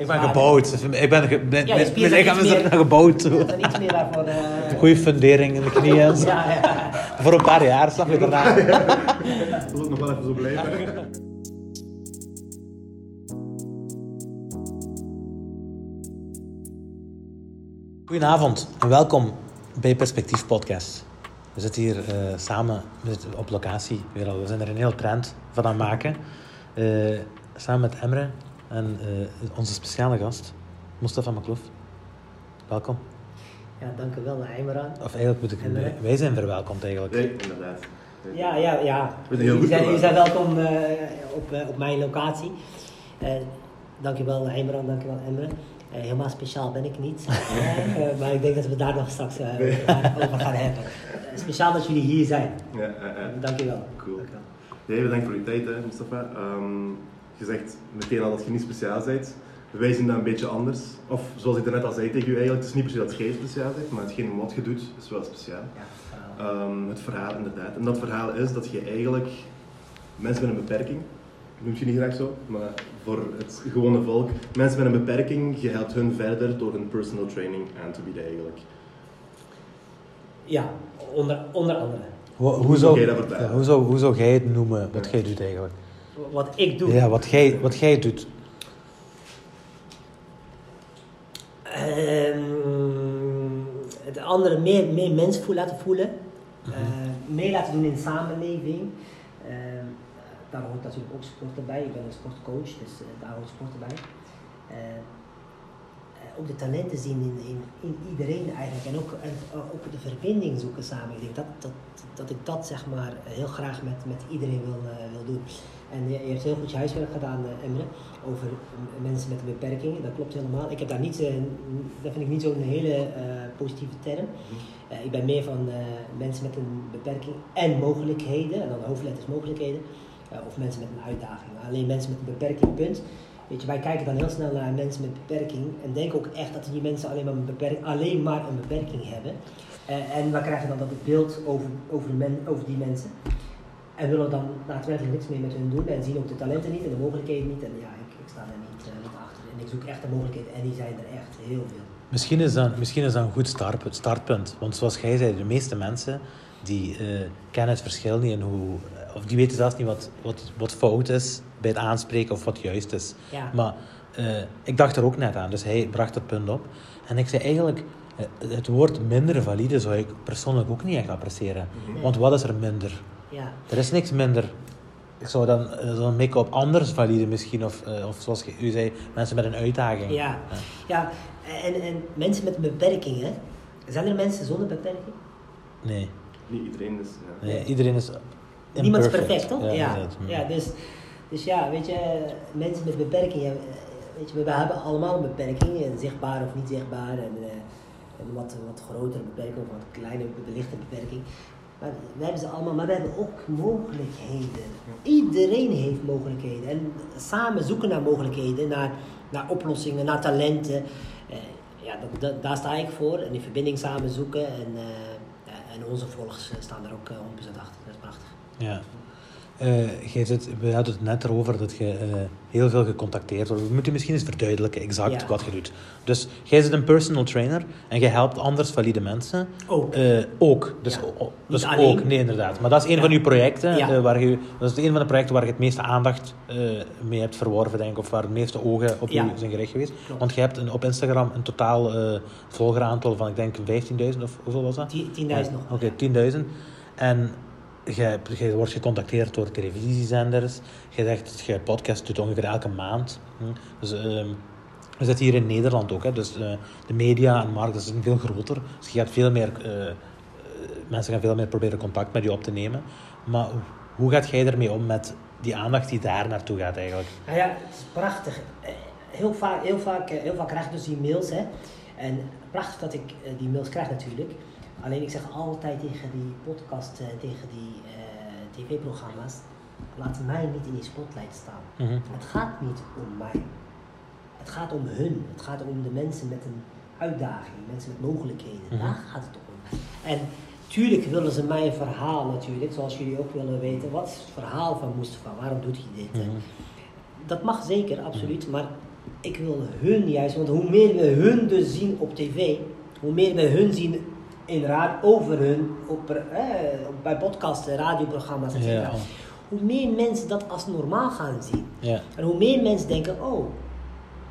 Ik ben gebouwd. Ik ben, ge, ben, Ja, je mijn lichaam is meer- er gebouwd. Is iets meer daarvoor. eh, Goede fundering in de knieën. ja, ja. Voor een paar jaar, snap je daarna. Dat wil ook nog wel even zo blijven. Goedenavond en welkom bij Perspectief Podcast. We zitten hier eh, samen we zitten op locatie. Weer al. We zijn er een heel trend van aan het maken. Eh, samen met Emre en eh, onze speciale gast, Mustafa Maklouf. Welkom. ja, dank u wel, Imran. Of eigenlijk moet ik... Emre. Wij zijn verwelkomd eigenlijk. Nee, inderdaad. Ja, ja, ja. We zijn heel goed Jullie zijn, zijn welkom eh, op, eh, op mijn locatie. Eh dank je wel, Imran. Dank je wel, Emre. Eh, helemaal speciaal ben ik niet. Eh, maar ik denk dat we daar nog straks eh, over gaan hebben. Eh, speciaal dat jullie hier zijn. Ja, ja, ja. Dank je wel. Cool. Dank je wel. Nee, bedankt voor je tijd, hè, Mustafa. Ehm, je zegt meteen al dat je niet speciaal bent. Wij zien dat een beetje anders. Of zoals ik daarnet al zei tegen u eigenlijk, het is niet per se dat jij speciaal bent, maar hetgeen wat je doet is wel speciaal. Ehm, het verhaal inderdaad. En dat verhaal is dat je eigenlijk mensen met een beperking, noemt je niet graag zo, maar voor het gewone volk, mensen met een beperking, je helpt hun verder door hun personal training aan te bieden eigenlijk. ja, onder, onder andere. Hoe, hoe, zou, zou jij dat vertellen? ja, hoe, zou, hoe zou jij het noemen, wat jij doet eigenlijk? Wat ik doe. Ja, wat jij, wat jij doet. Ehm, het andere meer, meer mensen voelen, laten voelen. Eh, meer laten doen in de samenleving. Ehm, daar hoort natuurlijk ook sport erbij. Ik ben een sportcoach, dus eh, daar hoort sport erbij. Eh, eh, ook de talenten zien in, in, in iedereen eigenlijk. En ook, en eh, ook de verbinding zoeken samen. Ik denk dat, dat, dat ik dat zeg maar heel graag met, met iedereen wil, eh, wil doen. En je, je hebt heel goed je huiswerk gedaan, eh, Emre, over mensen met een beperking. Dat klopt helemaal. Ik heb daar niet, eh, dat vind ik niet zo'n hele eh, positieve term. Eh, ik ben meer van eh, mensen met een beperking en mogelijkheden, en dan hoofdletters mogelijkheden, eh, of mensen met een uitdaging. Alleen mensen met een beperking, punt. Weet je, wij kijken dan heel snel naar mensen met beperking en denken ook echt dat die mensen alleen maar een beperking, alleen maar een beperking hebben. Eh, en we krijgen dan dat beeld over, over, men, over die mensen. En willen dan daadwerkelijk niks meer met hun doen en zien ook de talenten niet en de mogelijkheden niet. En ja, ik, ik sta daar niet, eh, niet achter. En ik zoek echt de mogelijkheden en die zijn er echt heel veel. Misschien is dat, misschien is dat een goed start, startpunt. Want zoals jij zei, de meeste mensen die eh, kennen het verschil niet in hoe... Of die weten zelfs niet wat, wat, wat fout is bij het aanspreken of wat juist is. Ja. Maar eh, ik dacht er ook net aan, dus hij bracht het punt op. En ik zei eigenlijk, eh, het woord minder valide zou ik persoonlijk ook niet echt appreciëren. Nee. Want wat is er minder? Ja, Er is niks minder. Ik zou dan, eh, dan mikken op anders valide misschien. Of, eh, of zoals u zei, mensen met een uitdaging. ja. ja. En, en mensen met een beperking, hè? Zijn er mensen zonder beperking? Nee. Niet iedereen is. Ja. nee, iedereen is Niemand is perfect, toch? Ja, ja, dus, dus ja, weet je, mensen met beperking, ja, weet we hebben allemaal een beperking, zichtbaar of niet zichtbaar, en, eh, een wat, wat grotere beperking of wat kleine, belichte beperking. Maar we hebben ze allemaal, maar we hebben ook mogelijkheden. Iedereen heeft mogelijkheden. En samen zoeken naar mogelijkheden, naar, naar oplossingen, naar talenten. Eh, ja, dat, daar sta ik voor. En die verbinding samen zoeken. En, eh, en onze volgers eh, staan er ook eh, 100% achter. Dat is prachtig. Ja. Eh, jij zit, we hadden het net erover dat je eh, heel veel gecontacteerd wordt. We moeten misschien eens verduidelijken exact Ja. wat je doet. Dus jij zit een personal trainer en je helpt anders valide mensen. Ook. Eh, ook. Dus, Ja. o- dus ook, nee inderdaad. Maar dat is een Ja. van uw projecten. Eh, waar je, dat is een van de projecten waar je het meeste aandacht eh, mee hebt verworven, denk ik. Of waar de meeste ogen op u zijn gericht geweest. Klopt. Want je hebt een, op Instagram een totaal eh volgeraantal van, ik denk, 15.000 of hoeveel was dat? 10.000 nog. Oké, 10.000. En je, je wordt gecontacteerd door televisiezenders. Je zegt je podcast doet ongeveer elke maand. Dus ehm, we zitten hier in Nederland ook. Hè. Dus eh, de media en markt is veel groter. Dus je gaat veel meer, eh, mensen gaan veel meer proberen contact met je op te nemen. Maar hoe- gaat jij ermee om met die aandacht die daar naartoe gaat eigenlijk? Nou ja, het is prachtig. Eh, Heel vaak, heel vaak, heel vaak krijg ik dus die mails. Hè. En prachtig dat ik die mails krijg natuurlijk. Alleen ik zeg altijd tegen die podcast, eh, tegen die eh, tv-programma's, laat mij niet in die spotlight staan. Mhm. Het gaat niet om mij. Het gaat om hun. Het gaat om de mensen met een uitdaging, mensen met mogelijkheden. Mhm. Daar gaat het om. En tuurlijk willen ze mijn verhaal natuurlijk, zoals jullie ook willen weten. Wat is het verhaal van Mustafa? Waarom doet hij dit? Mhm. Dat mag zeker, absoluut. Maar ik wil hun juist, want hoe meer we hun dus zien op tv, hoe meer we hun zien in raad over hun, op, eh, bij podcasten, radioprogramma's, etc. Ja. Hoe meer mensen dat als normaal gaan zien. Ja. En hoe meer mensen denken, oh,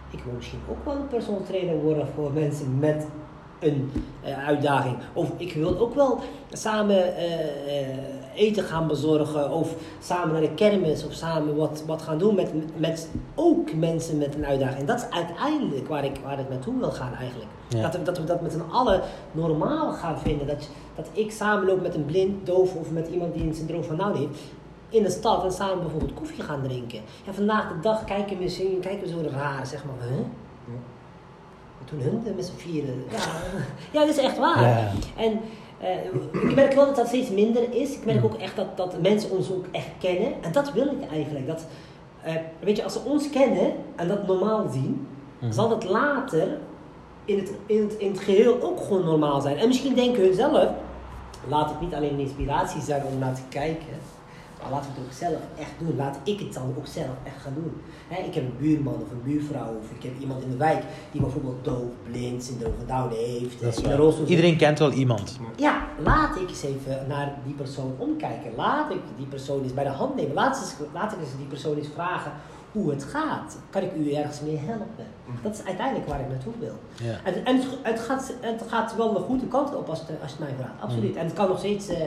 ik wil misschien ook wel een personal trainer worden voor mensen met een eh, uitdaging. Of ik wil ook wel samen eh, eh, eten gaan bezorgen. Of samen naar de kermis. Of samen wat, wat gaan doen met, met ook mensen met een uitdaging. En dat is uiteindelijk waar ik, waar ik naartoe wil gaan eigenlijk. Ja. Dat, we, dat we dat met z'n allen normaal gaan vinden. Dat, dat ik samenloop met een blind, doof of met iemand die een syndroom van Down heeft in de stad en samen bijvoorbeeld koffie gaan drinken. En vandaag de dag kijken we, kijken we zo raar, zeg maar, huh? Wat doen hun met z'n vieren? Ja, ja, dat is echt waar. Ja. En eh, ik merk wel dat dat steeds minder is. Ik merk ook echt dat, dat mensen ons ook echt kennen. En dat wil ik eigenlijk. Dat, eh, weet je, als ze ons kennen en dat normaal zien, Mhm. zal dat later in het, in, het, in het geheel ook gewoon normaal zijn. En misschien denken hun zelf, laat het niet alleen een inspiratie zijn om naar te kijken. Maar laat het ook zelf echt doen. Laat ik het dan ook zelf echt gaan doen. Hè, ik heb een buurman of een buurvrouw of ik heb iemand in de wijk die bijvoorbeeld doof, blind, syndroom van Down heeft. In een. Iedereen kent wel iemand. Ja, laat ik eens even naar die persoon omkijken. Laat ik die persoon eens bij de hand nemen. Laat, eens, laat ik eens die persoon eens vragen hoe het gaat. Kan ik u ergens mee helpen? Dat is uiteindelijk waar ik naartoe wil. Ja. En, en het, het, gaat, het gaat wel de goede kant op als het, als het mij vraagt. Absoluut. En het kan nog steeds eh,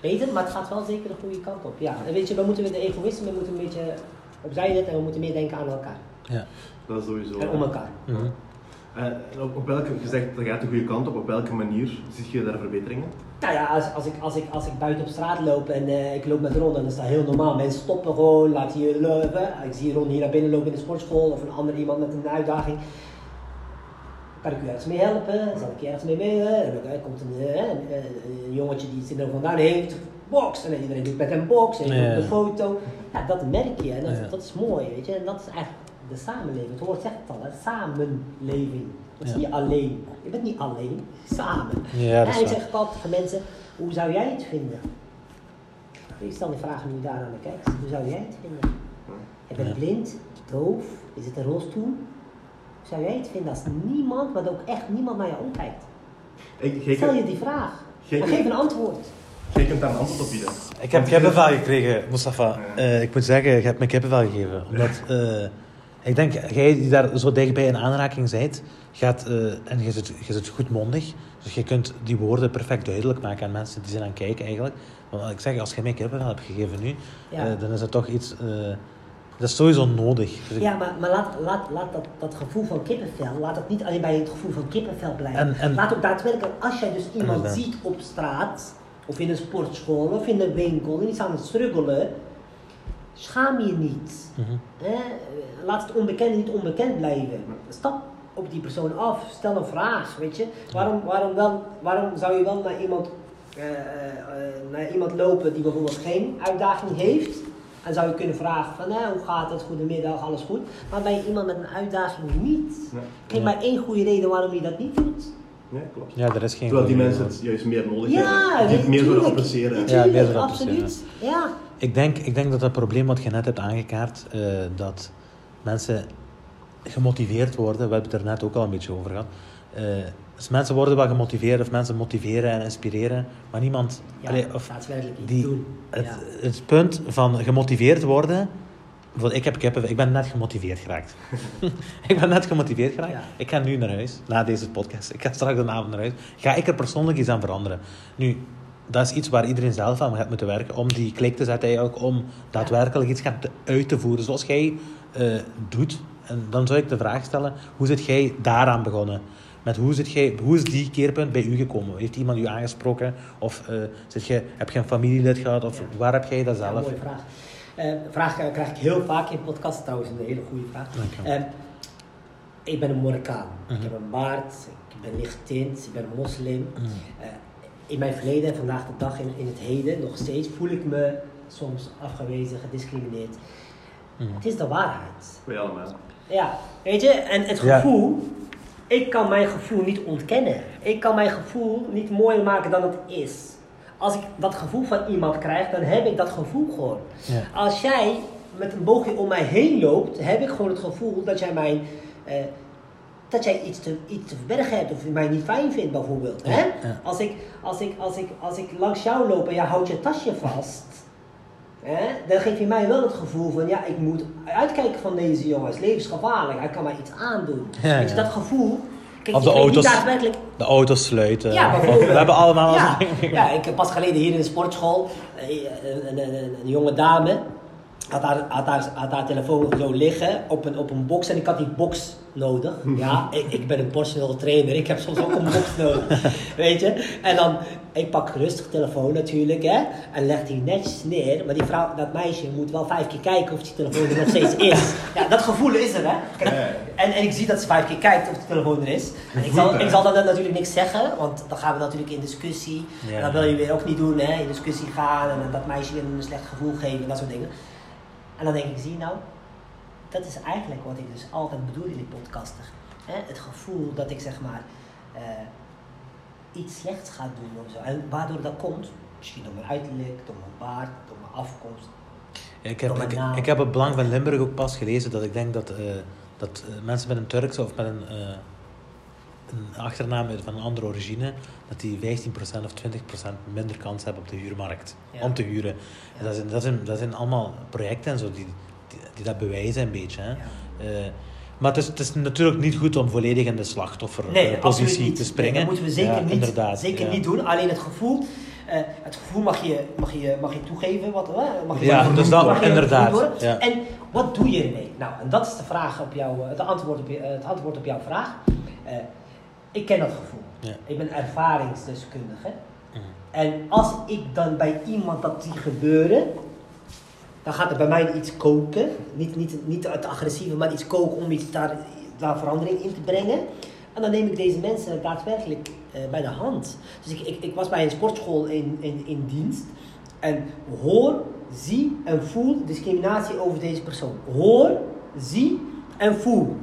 beter, maar het gaat wel zeker de goede kant op. Ja, en weet je, we moeten de egoïsme we moeten een beetje opzij zetten en we moeten meer denken aan elkaar. Ja. Dat is sowieso. En om elkaar. Mhm. Eh, en op, op welke, je zegt dat gaat de goede kant op, op welke manier zie je daar verbeteringen? Nou ja, als, als, ik, als, ik, als ik buiten op straat loop en eh, ik loop met Ron, dan is dat heel normaal. Mensen stoppen gewoon, laten je lopen. Ik zie Ron hier naar binnen lopen in de sportschool of een ander iemand met een uitdaging. Kan ik u ergens mee helpen? Zal ik je ergens mee mee? En dan eh, komt een, eh, een, een jongetje die syndroom van Down heeft, box. En iedereen doet met hem box en Ja. een foto. Ja, dat merk je en dat, Ja. dat is mooi, weet je. En dat is eigenlijk de samenleving. Het woord zegt het al, hè? samenleving. Dat is Ja. niet alleen. Je bent niet alleen, samen. Ja, dat en is ik zeg altijd tegen mensen, hoe zou jij het vinden? Ik stel die vraag nu daar aan de kijkers. Hoe zou jij het vinden? Je bent Ja. blind, doof, zit in een rolstoel. Hoe zou jij het vinden als niemand, maar ook echt niemand naar je omkijkt? Ik, Stel je die vraag. Kunt- geef een antwoord. jij kunt daar een antwoord op bieden. Ik heb kippenvel gekregen, Mustafa. Eh, ik moet zeggen, je hebt me kippenvel gegeven. Omdat, eh, ik denk, jij die daar zo dichtbij in aanraking bent, gaat, eh, en je zit, je zit goedmondig, dus je kunt die woorden perfect duidelijk maken aan mensen die zijn aan het kijken eigenlijk. Want ik zeg, als jij mij kippenvel hebt gegeven nu, Ja. eh, dan is dat toch iets, eh, dat is sowieso nodig. Dus Ja, maar, maar laat, laat, laat dat, dat gevoel van kippenvel, laat het niet alleen bij het gevoel van kippenvel blijven. En- en- laat ook daadwerkelijk, als jij dus iemand ziet op straat, of in een sportschool, of in een winkel, en die staan aan het struggelen, schaam je niet. Mhm. Laat het onbekende niet onbekend blijven. Stap op die persoon af, stel een vraag, weet je. Waarom, waarom, wel, waarom zou je wel naar iemand, eh, eh, naar iemand lopen die bijvoorbeeld geen uitdaging heeft? En zou je kunnen vragen van, nou, hoe gaat het, goedemiddag, alles goed? Maar bij iemand met een uitdaging niet. Ja. maar één goede reden waarom je dat niet doet. Ja, klopt. Ja, er is geen Terwijl die mensen het juist meer nodig Ja, hebben. Die meer zullen appreciëren. Ja, meer dan absoluut. Ja. Ik denk, ik denk dat dat probleem wat je net hebt aangekaart, eh, dat mensen gemotiveerd worden, we hebben het er net ook al een beetje over gehad. eh, dus mensen worden wel gemotiveerd of mensen motiveren en inspireren, maar niemand. Ja, allee, of die, doen. het, Ja. het punt van gemotiveerd worden. Ik heb kippen, ik ben net gemotiveerd geraakt. ik ben net gemotiveerd geraakt. Ja. Ik ga nu naar huis, na deze podcast. Ik ga straks de avond naar huis. Ga ik er persoonlijk iets aan veranderen? Nu, dat is iets waar iedereen zelf aan gaat moeten werken. Om die klik te zetten eigenlijk. Om daadwerkelijk iets gaan te, uit te voeren zoals jij eh, doet. En dan zou ik de vraag stellen, hoe zit jij daaraan begonnen? Met hoe, zit jij, hoe is die keerpunt bij u gekomen? Heeft iemand u aangesproken? Of eh, zit je, heb je een familielid gehad? Of Ja. waar heb jij dat Ja, zelf? mooie vraag. Eh, vraag eh, krijg ik heel vaak in podcasts, trouwens een hele goede vraag. Dankjewel. Eh, ik ben een Marokkaan. Mhm. Ik heb een baard, ik ben lichtgetint, ik ben een moslim. Eh, in mijn verleden en vandaag de dag in, in het heden, nog steeds, voel ik me soms afgewezen, gediscrimineerd. Mm. Het is de waarheid. Wij allemaal. Ja, weet je, en het Ja. gevoel, ik kan mijn gevoel niet ontkennen. Ik kan mijn gevoel niet mooier maken dan het is. Als ik dat gevoel van iemand krijg, dan heb ik dat gevoel gewoon. Ja. Als jij met een boogje om mij heen loopt, heb ik gewoon het gevoel dat jij mijn eh, dat jij iets te, iets te verbergen hebt of je mij niet fijn vindt bijvoorbeeld. Hè? ja. Als, ik, als, ik, als, ik, als ik langs jou loop en jij houdt je tasje vast, hè, dan geef je mij wel het gevoel van ja, ik moet uitkijken van deze jongen. Het is levensgevaarlijk, hij kan mij iets aandoen. Ja, dat gevoel. Kijk, Of de auto's. daadwerkelijk De auto's sluiten. ja, bijvoorbeeld. We hebben allemaal... Ja, ja, ik heb pas geleden hier in de sportschool eh, een, een, een, een jonge dame had haar, had, haar, had haar telefoon zo liggen op een, op een box en ik had die box nodig. Ja, ik, ik ben een personal trainer, ik heb soms ook een box nodig. Weet je? En dan, ik pak rustig telefoon natuurlijk hè, en leg die netjes neer. Maar die vrouw, dat meisje moet wel vijf keer kijken of die telefoon er nog steeds is. Ja, dat gevoel is er hè. Kijk, en, en ik zie dat ze vijf keer kijkt of de telefoon er is. En ik zal, ik zal dan natuurlijk niks zeggen, want dan gaan we natuurlijk in discussie. Ja. En dat wil je weer ook niet doen, hè? in discussie gaan en dat meisje weer een slecht gevoel geven en dat soort dingen. En dan denk ik, zie je nou, dat is eigenlijk wat ik dus altijd bedoel in die podcasten. Hè? Het gevoel dat ik zeg maar eh, iets slechts ga doen of zo. En waardoor dat komt, misschien door mijn uiterlijk, door mijn baard, door mijn afkomst. Ik heb, ik, heb het Belang van Limburg ook pas gelezen dat ik denk dat, eh, dat eh, mensen met een Turkse of met een, een achternaam van een andere origine, dat die 15% of 20% minder kans hebben op de huurmarkt Ja. om te huren. En dat, zijn, dat, zijn, dat zijn allemaal projecten en zo die, die, die dat bewijzen een beetje. Hè. Eh, maar het is, het is natuurlijk niet goed om volledig in de slachtofferpositie Nee, te springen. Nee, dat moeten we zeker, Ja, niet, zeker ja. niet doen. Alleen het gevoel, eh, het gevoel mag je, mag je, mag je toegeven. Wat, eh, mag je Ja, dus dat- mag inderdaad, ja. En wat doe je ermee? Nou, en dat is de vraag op jouw, het antwoord op, je, eh, het antwoord op jouw vraag. Eh, ik ken dat gevoel. Ja. Ik ben ervaringsdeskundige. Mhm. En als ik dan bij iemand dat zie gebeuren, dan gaat er bij mij iets koken. Niet, niet, niet het agressieve, maar iets koken om iets daar, daar verandering in te brengen. En dan neem ik deze mensen daadwerkelijk eh, bij de hand. Dus ik, ik, ik was bij een sportschool in, in, in dienst. En hoor, zie en voel discriminatie over deze persoon. Hoor, zie en voel.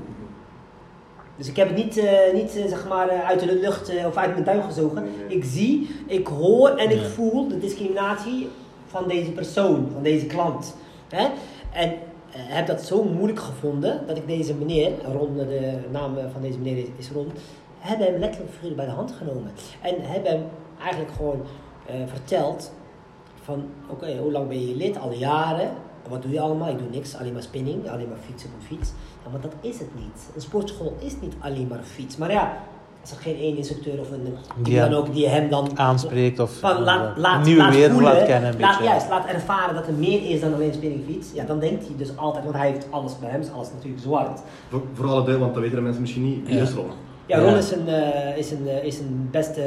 Dus ik heb het niet, eh, niet eh, zeg maar, eh, uit de lucht eh, of uit mijn duim gezogen. Nee, nee. Ik zie, ik hoor en ik voel de discriminatie van deze persoon, van deze klant. Hè? En eh, heb dat zo moeilijk gevonden dat ik deze meneer, Ron, de naam van deze meneer is, is Ron, heb hem letterlijk figuurlijk bij de hand genomen. En heb hem eigenlijk gewoon eh, verteld van, oké, hoe lang ben je lid? Al jaren. Wat doe je allemaal? Ik doe niks, alleen maar spinning, alleen maar fietsen op een fiets. Maar dat is het niet. Een sportschool is niet alleen maar fiets. Maar ja, als er geen één instructeur of een, die Ja. dan ook die hem dan Aanspreekt of van, laat, eh, laat, nieuwe laat wereld voelen, laat kennen. Een laat, beetje. juist, laat ervaren dat er meer is dan alleen spinningfiets. Ja, dan denkt hij dus altijd, want hij heeft alles bij hem, is alles natuurlijk zwart. Voor, voor alle deel, want dat weten de mensen misschien niet. Wie Ja. is Ron? Ja, Ja. Ron is een, eh, is een, eh, is een beste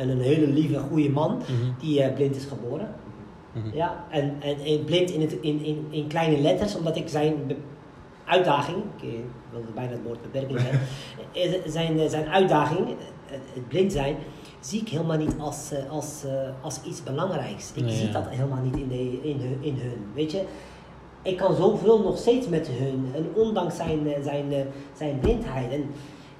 en een hele lieve, goede man Mhm. die eh, blind is geboren. Mhm. Ja, en, en, en blind in, het, in, in, in kleine letters, omdat ik zijn uitdaging, ik wilde bijna het woord beperking eh, zijn, eh, zijn uitdaging, eh, het blind zijn, zie ik helemaal niet als, eh, als, als iets belangrijks. Ik Nee, zie ja. dat helemaal niet in, de, in, hun, in hun, weet je. Ik kan zoveel nog steeds met hun, en ondanks zijn, zijn, zijn blindheid. En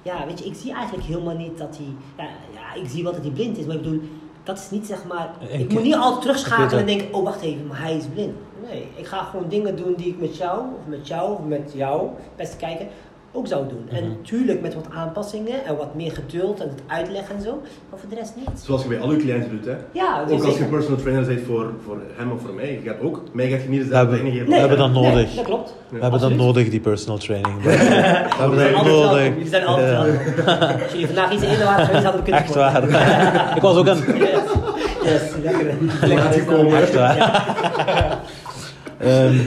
ja, weet je, ik zie eigenlijk helemaal niet dat hij, ja, ja, ik zie wel dat hij blind is, maar ik bedoel, dat is niet zeg maar, Ik- ik moet niet altijd terugschakelen en denken, oh wacht even, maar hij is blind. Nee, ik ga gewoon dingen doen die ik met jou, of met jou, of met jou, beste kijken, ook zou doen. En Mhm. natuurlijk met wat aanpassingen en wat meer geduld en het uitleggen en zo, maar voor de rest niet. Zoals je bij al je cliënten doet, hè? Ja, dat Ook als je personal trainer bent voor, voor hem of voor mij, je gaat ook, mij gaat je niet dezelfde hebben, dingen geven. we hebben dat Nee, nodig. dat klopt. We hebben dat Absoluut. nodig, die personal training. we hebben dat altijd welkom. nodig. Jullie zijn altijd Ja. welkom. Als jullie vandaag iets eerder waren geweest, hadden we kunnen Echt waar. ik was ook een... Yes, lekker. Laat je komen. Echt waar. Ehm,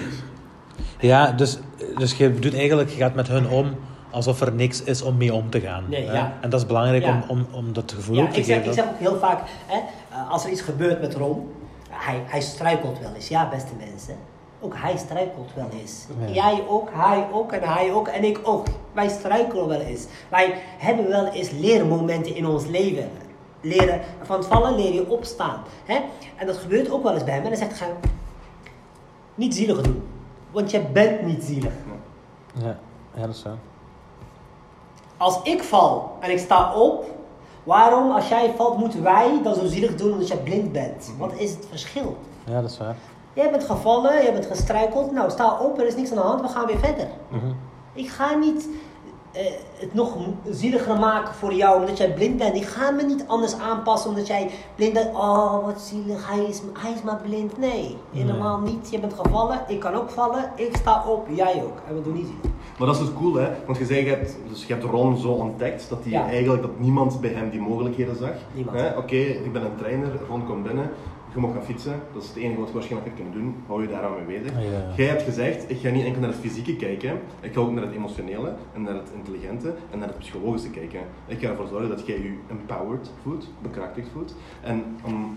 ja, dus, dus je doet eigenlijk, je gaat met hun om alsof er niks is om mee om te gaan. Nee, ja. En dat is belangrijk Ja. om, om, om dat gevoel Ja, te ik zeg, geven. ik zeg ook heel vaak, hè, eh, als er iets gebeurt met Ron, hij, hij struikelt wel eens. Ja, beste mensen. Ook hij struikelt wel eens. Jij ook, hij ook en hij ook en ik ook. Wij struikelen wel eens. Wij hebben wel eens leermomenten in ons leven. Leren, van het vallen leer je opstaan. Hè? En dat gebeurt ook wel eens bij hem. En dan zegt hij, niet zielig doen. Want je bent niet zielig. Ja, ja, dat is zo. Als ik val en ik sta op, waarom als jij valt moeten wij dan zo zielig doen omdat jij blind bent? Wat is het verschil? Ja, dat is waar. Jij bent gevallen, jij bent gestruikeld, nou sta op, er is niks aan de hand, we gaan weer verder. Mhm. Ik ga niet het nog zieliger maken voor jou omdat jij blind bent. Ik ga me niet anders aanpassen omdat jij blind bent. Oh, wat zielig, hij is, hij is maar blind. Nee, helemaal niet. Je bent gevallen, ik kan ook vallen. Ik sta op, jij ook. En we doen niet zielig. Maar dat is dus cool, hè? Want je zei, je hebt, dus je hebt Ron zo ontdekt dat hij Ja. eigenlijk dat niemand bij hem die mogelijkheden zag. Oké, ik ben een trainer, Ron komt binnen, je mag gaan fietsen, dat is het enige wat je waarschijnlijk kunnen doen. Hou je daar aan mee bezig. Ja. Jij hebt gezegd, ik ga niet enkel naar het fysieke kijken, ik ga ook naar het emotionele en naar het intelligente en naar het psychologische kijken. Ik ga ervoor zorgen dat jij je empowered voelt, bekrachtigd voelt. En om,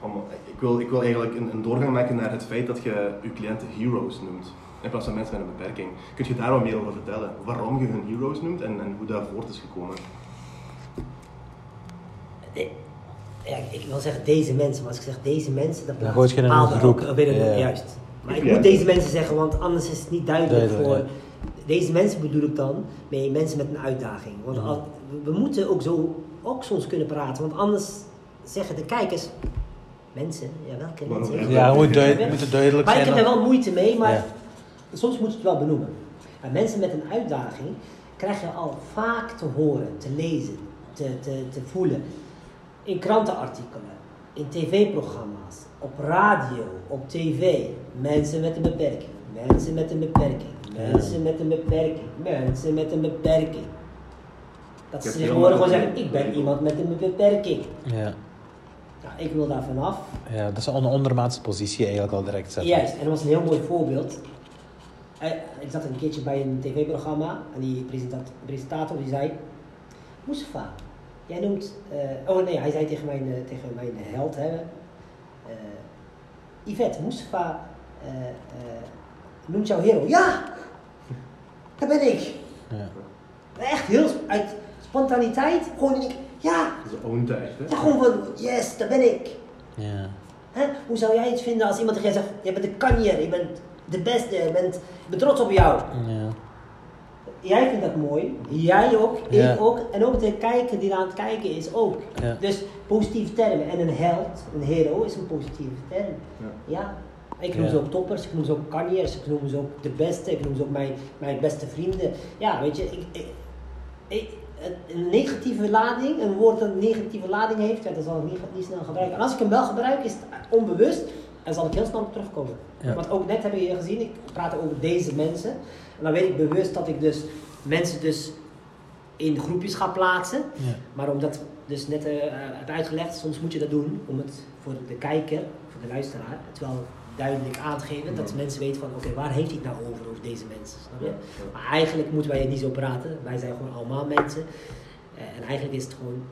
om, ik, wil, ik wil eigenlijk een, een doorgang maken naar het feit dat je je cliënten heroes noemt. In plaats van mensen met een beperking. Kun je daar wat meer over vertellen? Waarom je hun heroes noemt en, en hoe dat voort is gekomen? Ja, ik wil zeggen deze mensen, maar als ik zeg deze mensen, dan plaats ik bepaalde groep. ook Ja. juist. Maar ik moet deze mensen zeggen, want anders is het niet duidelijk Duidelijk, voor... Deze mensen bedoel ik dan, mee mensen met een uitdaging. Want Mhm. als- we moeten ook zo ook soms kunnen praten, want anders zeggen de kijkers... Mensen, ja welke mensen? Ja, moet, duid- moet het duidelijk Maar ik zijn. heb er wel moeite mee, maar Ja. soms moet je het wel benoemen. En mensen met een uitdaging krijg je al vaak te horen, te lezen, te, te, te voelen. In krantenartikelen, in tv-programma's, op radio, op tv. Mensen met een beperking, mensen met een beperking, mensen met een beperking, mensen met een beperking. Dat Ik ze tegenwoordig gewoon zeggen, ik ben iemand met een beperking. Ja. Nou, ik wil daar vanaf. ja, dat is een ondermaatse positie eigenlijk al direct zetten. Juist, en dat was een heel mooi voorbeeld. Eh, Ik zat een keertje bij een tv-programma en die presenta- presentator die zei: Mustafa, jij noemt. eh, oh nee, hij zei tegen mijn, eh, tegen mijn held, hè, eh, Yvette, Mustafa eh, eh, noemt jou hero. Ja, dat ben ik. Ja. Echt heel uit spontaniteit. Gewoon, ik, ja, Dat is echt, hè? ja, gewoon van, yes, dat ben ik. Ja. Hè? Hoe zou jij het vinden als iemand tegen jou zegt, je bent de kanjer, je bent de beste, je bent, ik ben trots op jou. Ja. Jij vindt dat mooi, jij ook, Ja. ik ook, en ook de kijker die aan het kijken is ook. Ja. Dus positieve termen. En een held, een hero, is een positieve term. Ja. Ja. Ik noem Ja. ze ook toppers, ik noem ze ook kanjers, ik noem ze ook de beste, ik noem ze ook mijn, mijn beste vrienden. Ja, weet je, ik, ik, een negatieve lading, een woord dat een negatieve lading heeft, ja, dat zal ik niet, niet snel gebruiken. En als ik hem wel gebruik, is het onbewust en zal ik heel snel op terugkomen. Ja. Want ook net hebben je gezien, ik praat over deze mensen. En dan weet ik bewust dat ik dus mensen dus in groepjes ga plaatsen. Ja. Maar omdat ik dus net eh, heb uitgelegd, soms moet je dat doen om het voor de kijker, voor de luisteraar, het wel duidelijk aan te geven. Dat mensen weten van, oké, waar heeft hij het nou over, over deze mensen? Snap je? Ja. Maar eigenlijk moeten wij niet zo praten. Wij zijn gewoon allemaal mensen. Eh, en eigenlijk is het gewoon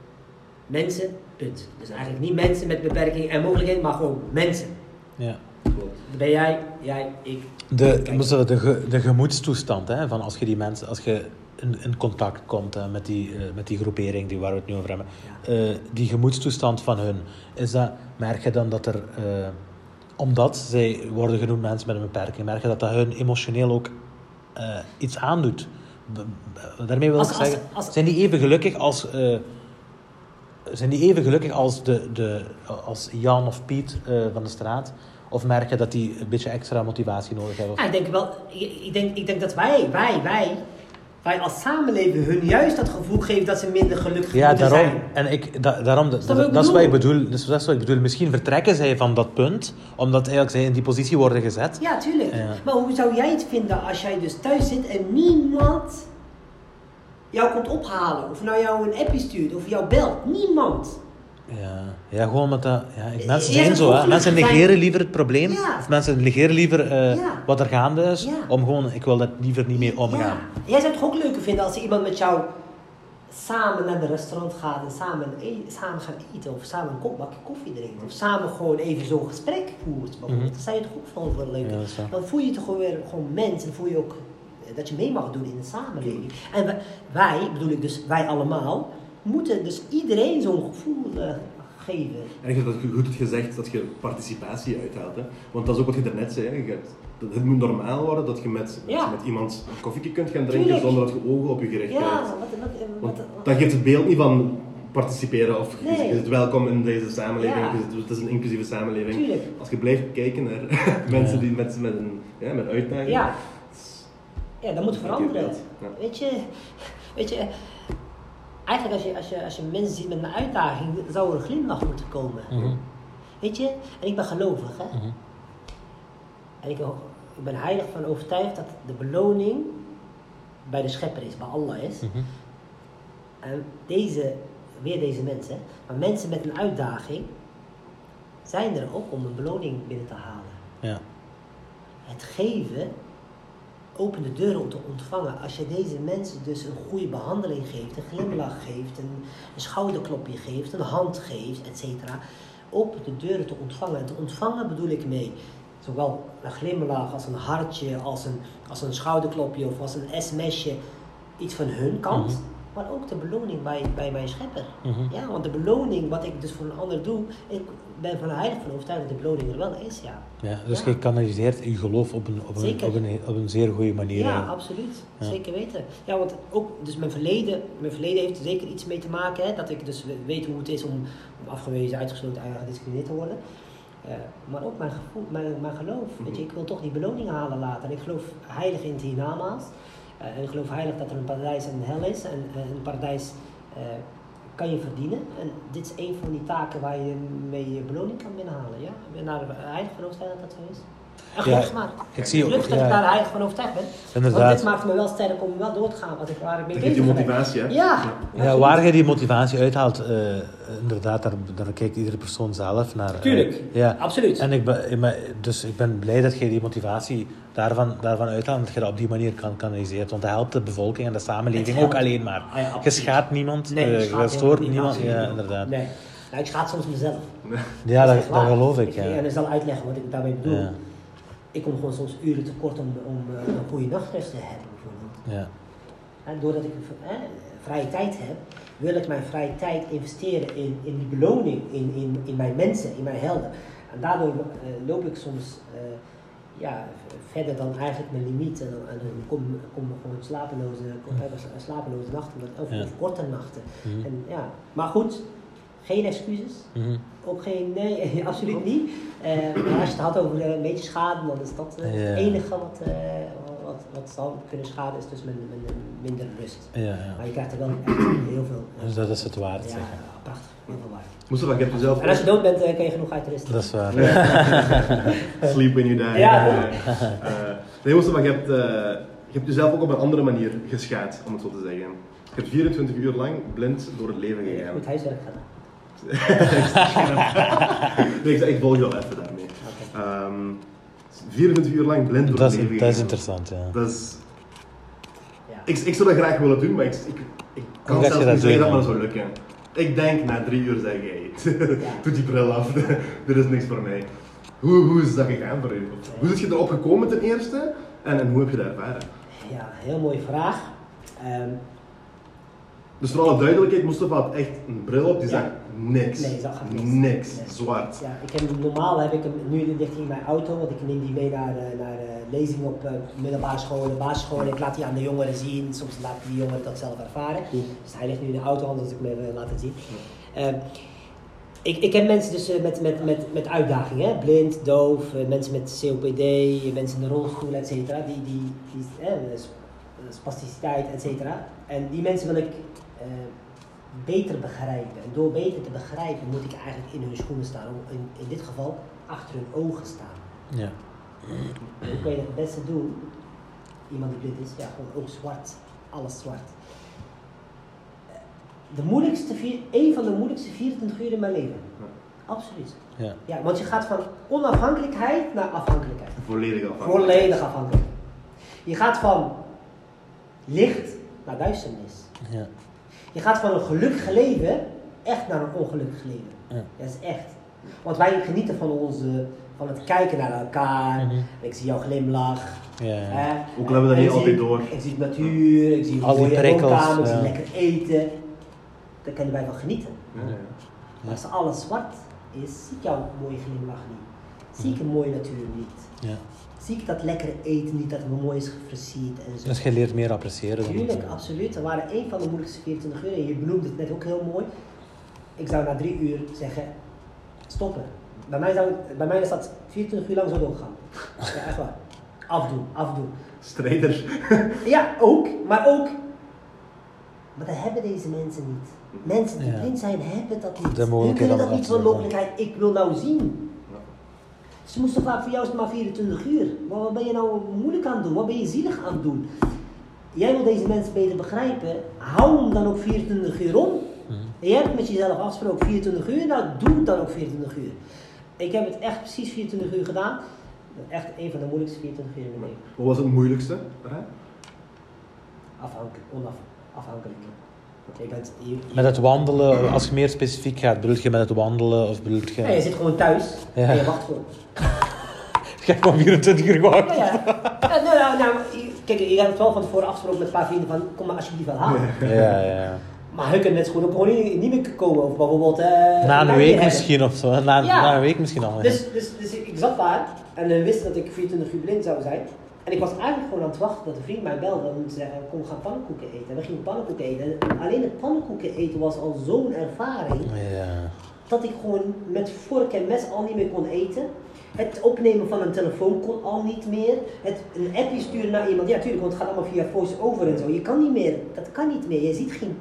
mensen, punt. Dus eigenlijk niet mensen met beperkingen en mogelijkheden, maar gewoon mensen. Ja. Ben jij, jij, ik. De, de, de gemoedstoestand, hè, van als je die mensen, als je in, in contact komt hè, met, die, eh, met die groepering die waar we het nu over hebben, eh, die gemoedstoestand van hun, is dat, merk je dan dat er, eh, omdat zij worden genoemd mensen met een beperking, merk je dat dat hun emotioneel ook iets aandoet? Daarmee wil Als- ik als- zeggen, als- zijn die even gelukkig als, zijn die even gelukkig als, de, de, als Jan of Piet van de straat? Of merk je dat die een beetje extra motivatie nodig hebben? Ja, ik denk wel, ik, denk, ik denk dat wij, wij, wij, wij als samenleving hun juist dat gevoel geven dat ze minder gelukkig Ja, daarom. zijn. En ik, da- daarom dat, is wat ik bedoel? bedoel. Dus dat is wat ik bedoel. Misschien vertrekken zij van dat punt, omdat eigenlijk zij in die positie worden gezet. Ja, tuurlijk. Ja. Maar hoe zou jij het vinden als jij dus thuis zit en niemand jou komt ophalen? Of nou jou een appje stuurt, of jou belt? Niemand. Ja, ja gewoon met dat. Ja, ik- mensen zijn zo, hè. Mensen negeren liever het probleem. Ja. Of mensen negeren liever eh, Ja. wat er gaande is. Om gewoon, ik wil dat liever niet mee omgaan. Jij zou het ook leuker vinden als iemand met jou samen naar de restaurant gaat en samen, e- samen gaan eten of samen een kop bakje koffie drinkt. Of samen gewoon even zo'n gesprek voert. Mhm. Dat zou je toch ook gewoon wel leuk. Dan voel je toch gewoon weer gewoon mens en voel je ook eh, dat je mee mag doen in de samenleving. En wij, bedoel ik dus wij allemaal, moeten dus iedereen zo'n gevoel eh, geven. En ik vind dat je goed gezegd dat je participatie uithaalt. Hè? Want dat is ook wat je daarnet zei. Hè? Je hebt- dat- Het moet normaal worden dat je met, met, Ja. met iemand een koffietje kunt gaan drinken Tuurlijk. zonder dat je ogen op je gericht Ja, wat, Want dat geeft het beeld niet van participeren of welkom in deze samenleving. Ja. Het is een inclusieve samenleving. Tuurlijk. Als je blijft kijken naar mensen die met, met een ja, met uitdagingen. Ja. Ja, dat moet veranderen. Weet je, Weet je, eigenlijk als je, als je, als je mensen ziet met een uitdaging, zou er een glimlach moeten komen. Mhm. Weet je, en ik ben gelovig, hè. Mhm. En ik, ik ben heilig van overtuigd dat de beloning bij de schepper is, bij Allah is. Mhm. En deze, weer deze mensen, maar mensen met een uitdaging zijn er ook om een beloning binnen te halen. Ja. Het geven opent de deuren om te ontvangen. Als je deze mensen dus een goede behandeling geeft, een glimlach geeft, een, een schouderklopje geeft, een hand geeft, etc. Opent de deuren te ontvangen. En te ontvangen bedoel ik mee. Zowel een glimlach als een hartje, als een, als een schouderklopje of als een sms'je. Iets van hun kant. Mhm. Maar ook de beloning bij, bij mijn schepper. Mhm. Ja, want de beloning, wat ik dus voor een ander doe, ik ben van heilig van overtuigd dat de beloning er wel is, ja. Ja, dus Ja. je kanaliseert je geloof op een, op een, op een, op een zeer goede manier. Ja, absoluut. Ja. Zeker weten. Ja, want ook, dus mijn verleden, mijn verleden heeft er zeker iets mee te maken, hè, dat ik dus weet hoe het is om, om afgewezen, uitgesloten en gediscrimineerd te worden. Eh, maar ook mijn, gevoel, mijn, mijn geloof. Weet je, ik wil toch die beloning halen later. En ik geloof heilig in het hiernamaals. Eh, en ik geloof heilig dat er een paradijs en een hel is. En een paradijs eh, kan je verdienen. En dit is een van die taken waar je mee je beloning kan binnenhalen. Ja? Ik ben daar heilig van overtuigd dat dat zo is. En gelukkig maar. ik zie ook- Gelukkig dat ja. ik daar heilig van overtuigd ben. Inderdaad. Want dit maakt me wel sterk om wel door te gaan wat ik, waar ik mee bezig je ben. motivatie, hè? Ja, Ja, waar je die motivatie uithaalt, eh, inderdaad, daar, daar kijkt iedere persoon zelf naar. eh, Tuurlijk. ja. Absoluut. En ik ben, dus ik ben blij dat je die motivatie daarvan, daarvan uithaalt en dat je dat op die manier kan kanaliseren. Want dat helpt de bevolking en de samenleving ook alleen maar. Ah ja, je schaadt niemand, Nee, eh, je schaad stoort niemand. Ja, inderdaad. Nee. Nou, ik schaad soms mezelf. Ja, dat, geloof ik. En Ja. ik zal uitleggen wat ik daarmee bedoel. Ja. Ik kom gewoon soms uren tekort om, om eh, een goede nachtrust te hebben, bijvoorbeeld. Ja. En doordat ik eh, vrije tijd heb, wil ik mijn vrije tijd investeren in, in die beloning, in, in, in mijn mensen, in mijn helden. En daardoor eh, loop ik soms eh, ja, verder dan eigenlijk mijn limiet. En dan, en dan kom kom ik gewoon slapeloze, kom, slapeloze nachten, of, Ja. of korte nachten. Mhm. En, ja. Maar goed, geen excuses. Mhm. Ook geen, nee, absoluut niet. Eh, maar als je het had over eh, een beetje schade, dan is dat eh, het enige wat, eh, wat, wat zou kunnen schaden, is dus mijn, mijn, minder rust. Ja, ja. Maar je krijgt er wel echt heel veel. Dus dat is het waard, ja, zeg je. prachtig, heel veel waard. Mustafa, je hebt jezelf En als je dood bent, kan je genoeg uitrusten. Dat is waar. Sleep when you die. Ja. Eh, nee, Mustafa, je hebt, eh, je hebt jezelf ook op een andere manier geschaad, om het zo te zeggen. Je hebt 24 uur lang blind door het leven gegaan. Goed huiswerk gedaan. Nee, ik, zeg, ik volg je wel even daarmee. Oké. Ehm, 24 uur lang blind door Dat het is, dat is interessant, ja. Dat is, Ja. ik, ik zou dat graag willen doen, maar ik, ik, ik kan zelfs niet zeggen dat me dat zou lukken. Ik denk na drie uur zeg jij, Ja. doe die bril af, dit is niks voor mij. Hoe, hoe is dat gegaan voor u? Hoe is je erop gekomen ten eerste en, en hoe heb je dat ervaren? ja, heel mooie vraag. Ehm, Dus voor alle duidelijkheid, Mustafa had echt een bril op die Ja. zag niks. Nee, zag niks. Niks. Nee. Zwart. Ja, ik heb, normaal heb ik hem nu ligt hij in mijn auto, want ik neem die mee naar, eh, naar eh, lezingen op eh, middelbare scholen, basisscholen. Ik laat die aan de jongeren zien, soms laat die jongeren dat zelf ervaren. Dus hij ligt nu in de auto, anders ik hem even laten zien. Ik, ik heb mensen dus met, met, met, met uitdagingen, hè? blind, doof, mensen met COPD, mensen in de rolstoel, et cetera, die, die, die eh, sp- spasticiteit, et cetera. En die mensen wil ik beter begrijpen. En door beter te begrijpen moet ik eigenlijk in hun schoenen staan, of in, in dit geval achter hun ogen staan. Ja. Hoe kan je dat het beste doen? Iemand die blind is, ja, gewoon ook zwart. Alles zwart. De moeilijkste, vier, een van de moeilijkste 24 uur in mijn leven. Absoluut. Ja. Ja, want je gaat van onafhankelijkheid naar afhankelijkheid. Volledig afhankelijk. Volledig afhankelijk. Je gaat van licht naar duisternis. Ja. Je gaat van een gelukkig leven echt naar een ongelukkig leven. Ja. Dat is echt. Want wij genieten van, onze, van het kijken naar elkaar. Mhm. Ik zie jouw glimlach. Ja, ja. hè. Ook al hebben we dat niet altijd door. Ik zie de natuur, ik zie Al die mooie prikkels, woonkamer, ik zie ja. lekker eten. Daar kunnen wij van genieten. Ja, ja. Maar als alles zwart is, zie ik jouw mooie glimlach niet. Zie ik een mooie natuur niet. Ja. Zie ik dat lekkere eten niet, dat het mooi is gefrituurd en zo. Dus je leert meer appreciëren. dan Tuurlijk, het, absoluut. Dat waren een van de moeilijkste 24 uur. En je benoemde het net ook heel mooi. Ik zou na drie uur zeggen, stoppen. Bij mij, zou, bij mij is dat 24 uur lang zo doorgaan. Ja, echt waar. Afdoen, afdoen. Strijder. Ja, ook. Maar ook Maar dat hebben deze mensen niet. Mensen die Ja. blind zijn, hebben dat niet. Mogelijkheid kunnen dat niet van doen. mogelijkheid. Ik wil nou zien. Ze moesten vaak voor jou is het maar 24 uur. Maar wat ben je nou moeilijk aan het doen? Wat ben je zielig aan het doen? Jij wil deze mensen beter begrijpen. Hou hem dan ook 24 uur om. Mhm. En jij hebt met jezelf afgesproken 24 uur. Nou, doe het dan ook 24 uur. Ik heb het echt precies 24 uur gedaan. Echt een van de moeilijkste 24 uur in mijn leven. Wat was het moeilijkste? Hè? Afhankelijk, onafhankelijk. Je bent, je, je- Met het wandelen, als je meer specifiek gaat, bedoel je met het wandelen of bedoel je... Ja, je zit gewoon thuis Ja. en je wacht gewoon. Je hebt gewoon 24 uur gewacht. Ja, ja. ja nou, nou, nou, kijk, je hebt het wel van tevoren afgesproken met een paar vrienden van, kom maar alsjeblieft wel halen. Ja, ja. Maar hij kan net goed ook gewoon niet, meer komen. Of bijvoorbeeld... eh, Na een week misschien of zo. Na, Ja. na een week misschien al. Dus, dus, dus ik ik zat daar en hij wist dat ik 24 uur blind zou zijn. En ik was eigenlijk gewoon aan het wachten dat een vriend mij belde om te zeggen, kom gaan pannenkoeken eten. En we gingen pannenkoeken eten. En alleen het pannenkoeken eten was al zo'n ervaring. Ja. dat ik gewoon met vork en mes al niet meer kon eten. Het opnemen van een telefoon kon al niet meer. Het een appje sturen naar iemand. Ja, tuurlijk, want het gaat allemaal via voice-over en zo. Je kan niet meer. Dat kan niet meer. Je ziet geen,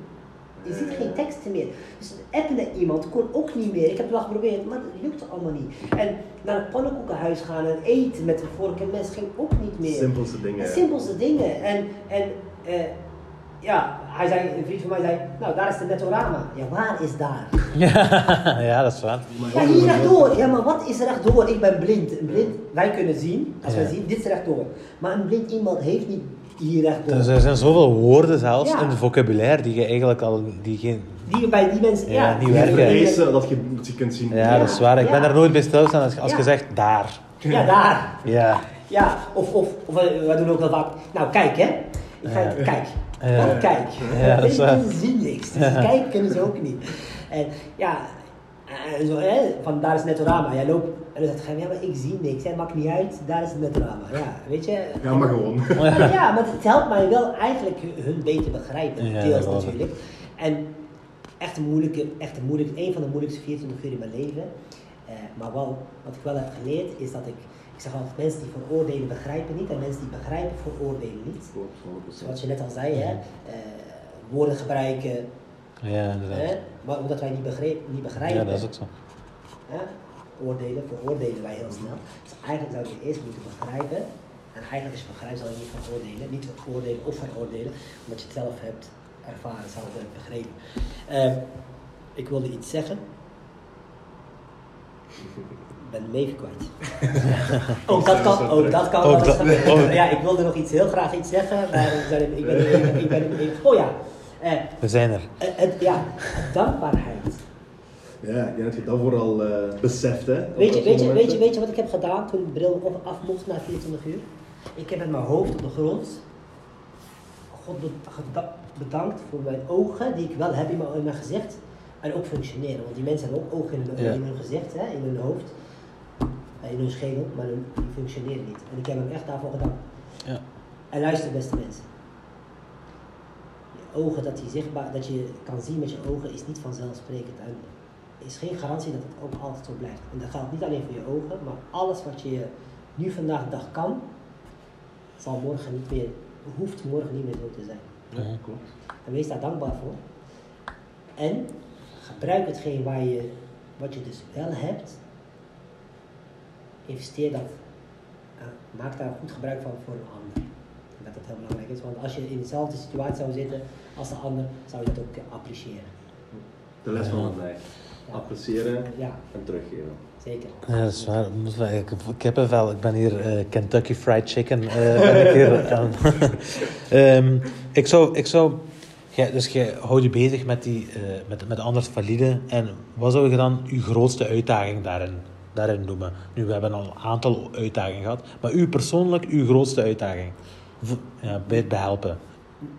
je ziet geen teksten meer. Dus appen naar iemand kon ook niet meer. Ik heb het wel geprobeerd, maar dat lukte allemaal niet. En naar het pannenkoekenhuis gaan en eten met een vork en mes ging ook niet meer. Simpelste dingen. De simpelste dingen. En, en eh, ja, hij zei, een vriend van mij zei, nou daar is de Netorama. Ja, waar is daar? Ja, ja, dat is waar. Ja, hier rechtdoor. Ja, maar wat is rechtdoor? Ik ben blind. Een blind, wij kunnen zien, als wij Ja. zien, dit is rechtdoor. Maar een blind iemand heeft niet hier. Dus er zijn zoveel woorden zelfs Ja. in het vocabulaire die je eigenlijk al... Die geen... Die bij die mensen, Ja, ja. die werken. lezen dat je, dat je kunt zien. Ja, Ja, dat is waar. Ik ben ja. er nooit bij stilstaan als, als Ja. je zegt daar. Ja, daar. Ja. Ja, of, of, of wij wij doen ook wel vaak, nou kijk hè. Ik ga, Ja. kijk. Ja. Wat kijk. Ja, dat is waar. Mensen zien niks. Dus kijken kunnen ze ook niet. En ja, en zo, hè, van daar is Netorama. Jij loopt en dan zegt hij, ja maar ik zie niks. Ja, maakt niet uit, daar is het Netorama. Ja, weet je. Ja, maar gewoon. Ja, maar het helpt mij wel eigenlijk hun beter begrijpen. Ja, deels natuurlijk. En echt een moeilijke, echt een moeilijke, een van de moeilijkste 24 uur in mijn leven. Eh, maar wel, wat ik wel heb geleerd is dat ik, ik zeg altijd, mensen die veroordelen begrijpen niet en mensen die begrijpen veroordelen niet. Klopt, 100%. Zoals je net al zei, hè, eh, woorden gebruiken, Ja, inderdaad. hè, maar omdat wij niet, begreep, niet begrijpen. Ja, dat is ook zo. Hè? Oordelen, veroordelen wij heel snel. Dus eigenlijk zou je eerst moeten begrijpen. En eigenlijk als je begrijpt, zal je niet van oordelen. Niet oordelen of veroordelen, omdat je het zelf hebt ervaren, zelf hebt begrepen. Ehm, ik wilde iets zeggen. Ik ben hem even kwijt. ook dat kan, ook dat kan. Ook wel dat- gebeuren. ook- Ja, ik wilde nog iets, heel graag iets zeggen, maar ik ben, ik ben, ben, Oh ja, eh, We zijn er. eh, het, ja, dankbaarheid. Ja, ik denk dat je dat vooral eh beseft, hè. Weet je, weet, je, weet, je, weet je wat ik heb gedaan toen de bril op- af mocht na 24 uur? Ik heb met mijn hoofd op de grond God bedankt voor mijn ogen, die ik wel heb in mijn, in mijn gezicht. En ook functioneren, want die mensen hebben ook ogen in hun, Ja. in hun gezicht, hè, in hun hoofd. eh, In hun schedel, maar hun, die functioneren niet. En ik heb hem echt daarvoor gedaan. Ja. En luister beste mensen. Je ogen, dat, die zichtbaar, dat je kan zien met je ogen, is niet vanzelfsprekend. En is geen garantie dat het ook altijd zo blijft. En dat geldt niet alleen voor je ogen, maar alles wat je nu vandaag de dag kan, zal morgen niet meer, hoeft morgen niet meer zo te zijn. Ja, klopt. En wees daar dankbaar voor. En gebruik hetgeen waar je, wat je dus wel hebt. Investeer dat. eh, maak daar goed gebruik van voor een ander. Ik denk Dat dat heel belangrijk is, want als je in dezelfde situatie zou zitten als de ander, zou je dat ook eh, appreciëren. De les van het lijf. Appreciëren Ja, en teruggeven. zeker. Ja, dat is waar. Ik, ik heb er wel. Ik ben hier eh, Kentucky Fried Chicken. eh, ben ik hier aan. Ehm, ik zou, ik zou jij- dus jij houdt je bezig met, die, eh, met, met anders valide. En wat zou je dan uw grootste uitdaging daarin, daarin noemen? Nu, we hebben al een aantal uitdagingen gehad. Maar u persoonlijk, uw grootste uitdaging? V- Ja, bij het behelpen.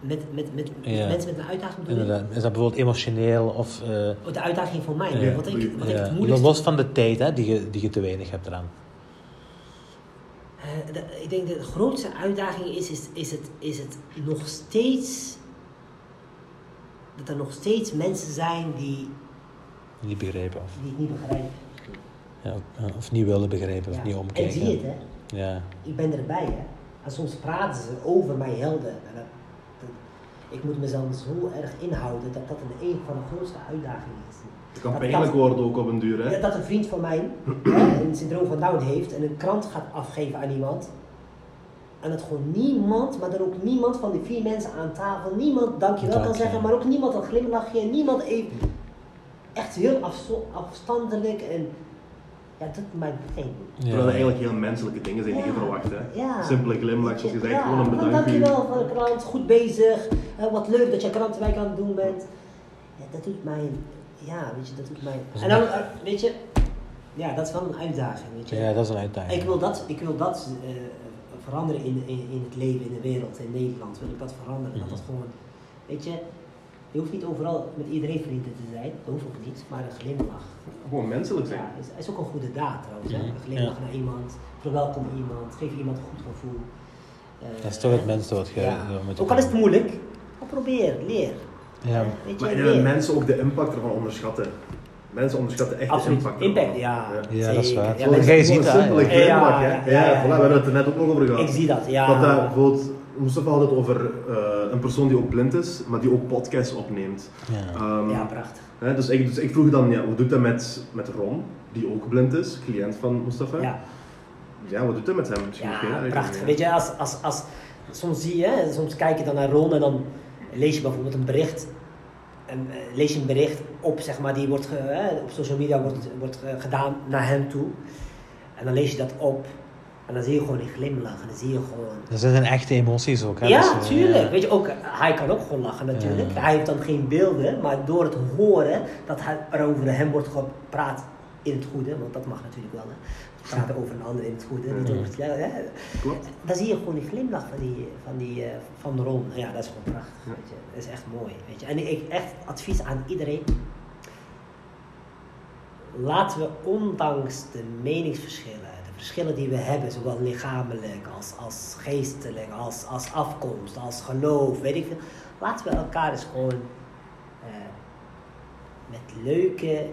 Met, met, met, Ja. mensen met een uitdaging bedoel? Inderdaad. Is dat bijvoorbeeld emotioneel of... eh, Oh, de uitdaging voor mij. Ja. Wat ik, wat ik ja, het moeilijkste los van de tijd hè, die, je, die je te weinig hebt eraan. De- ik denk dat de grootste uitdaging is, is, is, het, is het nog steeds. Dat er nog steeds mensen zijn die, Niet begrijpen. Of, die het niet begrijpen. ja, of- of niet willen begrijpen. Of niet En omkijken. zie je het, hè? Ja. Ik ben erbij, hè? En soms praten ze over mijn helden. En ik moet mezelf zo erg inhouden dat dat een, een van de grootste uitdagingen is. Het kan Dat- pijnlijk dat- worden ook op een duur, hè? Dat een vriend van mij hè, een syndroom van Down heeft en een krant gaat afgeven aan iemand. En dat gewoon niemand, maar dan ook niemand van die vier mensen aan tafel, niemand dankjewel kan zeggen, maar ook niemand een glimlachje, niemand even echt heel afstandelijk en ja, dat doet mij pijn. Terwijl het eigenlijk heel menselijke dingen zijn die je verwacht, hè? Ja. Simpele glimlach, zoals je zegt, Ja, gewoon een van bedankt. Dankjewel voor de krant, goed bezig, eh, wat leuk dat je krantenwijk aan het doen bent. Ja, dat doet mij, ja, weet je, dat doet mij. En dan, eh, weet je, ja, dat is wel een uitdaging, weet je. Ja, dat is een uitdaging. Ik wil dat, ik wil dat eh, veranderen in, in, in het leven, in de wereld, in Nederland. Wil ik dat veranderen. Dat dat Mhm. gewoon, weet je, je hoeft niet overal met iedereen vrienden te zijn. Dat hoeft ook niet, maar een glimlach. Gewoon menselijk zijn. Ja, is, is ook een goede daad trouwens. Mhm. Een glimlach Ja. naar iemand, verwelkom iemand, geef iemand een goed gevoel. Eh, Dat is toch het wat je ja. moet Ook al is het moeilijk, maar probeer, leer. Ja. Weet Maar je, mensen ook de impact ervan onderschatten. Mensen onderschatten echt Absoluut. de impact. Impact, ja. Ja, dat is waar. Ja, jij Gewoon ziet een dat, simpele ja. glimlach, Ja, hè? ja, Ja, ja, ja. voilà, we hebben het er net ook nog over gehad. Ik zie dat, ja. Want dat bijvoorbeeld, Mustafa had het over eh, een persoon die ook blind is, maar die ook podcasts opneemt. Ja. Ehm, ja, prachtig. hè, dus, ik, dus ik vroeg dan, ja, hoe doet dat met, met Ron, die ook blind is, cliënt van Mustafa? Ja. Ja, wat doet dat met hem? Misschien Ja, prachtig. Weet je, als, als, als, soms zie je, hè, soms kijk je dan naar Ron en dan lees je bijvoorbeeld een bericht. En, eh, lees je een bericht op, zeg maar, die wordt ge- hè, op social media wordt, wordt eh, gedaan naar hem toe. En dan lees je dat op. En dan zie je gewoon die glimlach. En dan zie je gewoon... Dat zijn echte emoties ook. Hè? Ja, Dus, eh, tuurlijk. Weet je, ook, hij kan ook gewoon lachen natuurlijk. Ja. Hij heeft dan geen beelden, maar door het horen dat hij, er over hem wordt gepraat in het goede, want dat mag natuurlijk wel. Hè. Praten over een ander in het goede, niet over het ja, hè. Klopt. Dan zie je gewoon die glimlach van, die, van, die, eh, van Ron. Ja, dat is gewoon prachtig. Ja. Weet je. Dat is echt mooi. Weet je. En ik echt advies aan iedereen. Laten we ondanks de meningsverschillen, verschillen die we hebben, zowel lichamelijk als, als geestelijk, als, als afkomst, als geloof, weet ik veel. Laten we elkaar eens gewoon eh, met leuke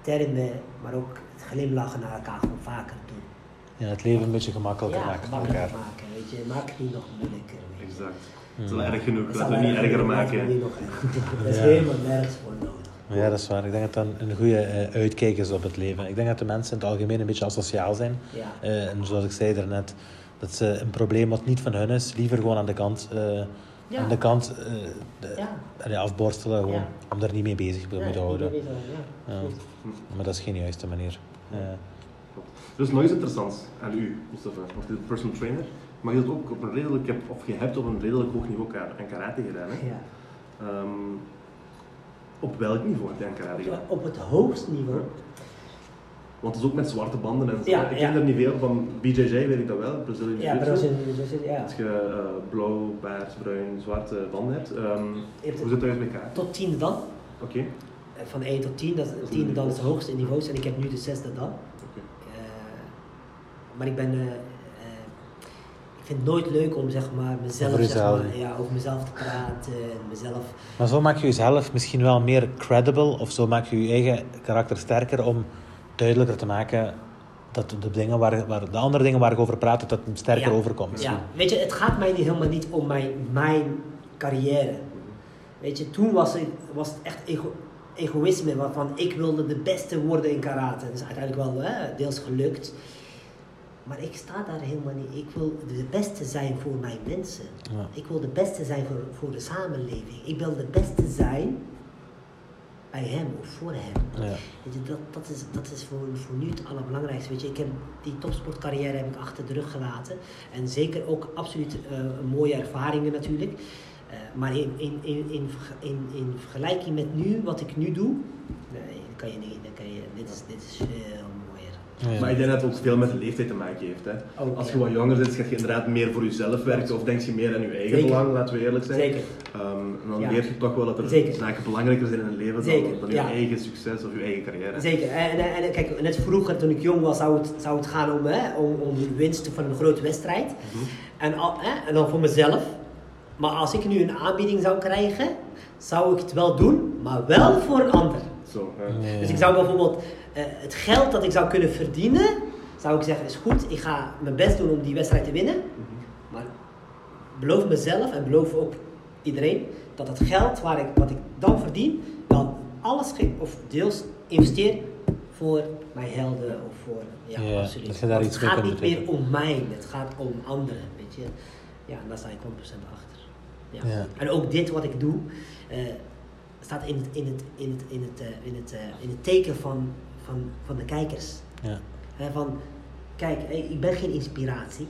termen, maar ook het glimlachen naar elkaar gewoon vaker doen. Ja, het leven een beetje gemakkelijker Ja, maken voor makkelijker elkaar. maken, weet je. Maak het niet nog moeilijker. weet je. Exact. Hmm. Het is wel erg genoeg, Dat laten we zal het niet erger maken. Dat is helemaal nergens voor nodig. Ja, dat is waar. Ik denk dat dat een goede eh, uitkijk is op het leven. Ik denk dat de mensen in het algemeen een beetje asociaal zijn. Ja. Eh, en zoals ik zei daarnet, dat ze een probleem wat niet van hun is, liever gewoon aan de kant, eh, Ja. aan de kant eh, de- Ja. afborstelen, gewoon, Ja. om daar niet mee bezig mee te houden. Ja, Ja. absoluut. Maar dat is geen juiste manier. Eh, Dus nog iets interessants aan u, Mustafa, want je bent personal trainer, maar je, hebt ook op een redelijk, of je hebt op een redelijk hoog niveau aan karate gedaan. Hè? Ja. Ehm, op welk niveau heb je gedaan? Op het hoogste niveau. Want het is ook met zwarte banden en zo. Ja, ik ja. ken er niet veel van. BJJ weet ik dat wel, Brazilian Ja, Jiu-Jitsu. Brazilië, Brazilië, ja. Als je eh, blauw, paars, bruin, zwarte banden hebt. Ehm, hoe zit dat met elkaar? Tot tiende dan. Oké. Eh, Van 1 tot 10, dat, het tiende dan is het hoogste in niveaus en ik heb nu de zesde dan. Oké. Eh, maar ik ben. Vind het nooit leuk om zeg maar mezelf Over zeg maar, ja, over mezelf te praten en mezelf. maar zo maak je jezelf misschien wel meer credible, of zo maak je je eigen karakter sterker om duidelijker te maken dat de, dingen waar, waar, de andere dingen waar ik over praat, dat dat sterker Ja. overkomt. Ja, weet je, het gaat mij niet, helemaal niet om mijn, mijn carrière. Weet je, toen was, ik, was het echt ego, egoïsme waarvan ik wilde de beste worden in karate. Dat is uiteindelijk wel hè, deels gelukt. Maar ik sta daar helemaal niet. Ik wil de beste zijn voor mijn mensen. Ja. Ik wil de beste zijn voor, voor de samenleving. Ik wil de beste zijn bij hem of voor hem. Ja. Weet je, dat, dat is, dat is voor, voor nu het allerbelangrijkste. Weet je, ik heb die topsportcarrière heb ik achter de rug gelaten. En zeker ook absoluut eh, mooie ervaringen natuurlijk. Eh, maar in, in, in, in, in, in vergelijking met nu, wat ik nu doe, nee, kan je niet. Dan kan je, dit, is, dit is. Ja. Maar ik denk dat het ook veel met de leeftijd te maken heeft. Hè? Als je wat jonger bent, ga je inderdaad meer voor jezelf werken of denk je meer aan je eigen Zeker. belang, laten we eerlijk zijn. Zeker. Ehm, en dan Ja. leer je toch wel dat er Zeker. zaken belangrijker zijn in het leven Zeker, dan, dan je ja. eigen succes of je eigen carrière. Zeker. En, en, en kijk, net vroeger toen ik jong was, zou het, zou het gaan om, hè, om, om de winst van een grote wedstrijd. Mhm. En, al, hè, en dan voor mezelf. Maar als ik nu een aanbieding zou krijgen, zou ik het wel doen, maar wel voor een ander. Zo, hè. Dus ik zou bijvoorbeeld eh, het geld dat ik zou kunnen verdienen, zou ik zeggen, is goed, ik ga mijn best doen om die wedstrijd te winnen. Mhm. Maar beloof mezelf en beloof ook iedereen dat het geld waar ik, wat ik dan verdien, dan alles of deels investeer voor mijn helden of voor. Ja, Ja, absoluut. dat je daar Want iets het gaat niet meer om mij, het gaat om anderen, weet je. Ja, en daar sta ik 100% achter. Ja. Ja. En ook dit wat ik doe, eh, staat in het, in het, in het, in het, eh, in het, eh, in het teken van, van, van de kijkers. Ja. Van, kijk, ik ben geen inspiratie.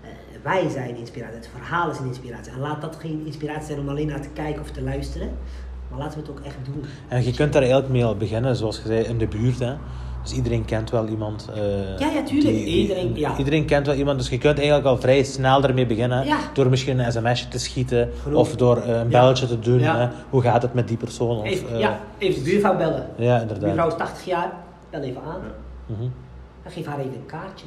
Eh, wij zijn inspiratie. Het verhaal is een inspiratie. En laat dat geen inspiratie zijn om alleen naar te kijken of te luisteren. Maar laten we het ook echt doen. En je kunt daar eigenlijk mee al beginnen, zoals je zei, in de buurt. Hè. Dus iedereen kent wel iemand. eh, Ja, ja, tuurlijk. Iedereen- ja. iedereen kent wel iemand, dus je kunt eigenlijk al vrij snel ermee beginnen. Ja. Door misschien een sms'je te schieten of door een belletje te doen. Hè. Hoe gaat het met die persoon? Of, Even, eh, ja, even de buurvrouw bellen. ja, De inderdaad. buurvrouw is 80 jaar, bel even aan. Ja. En geef haar even een kaartje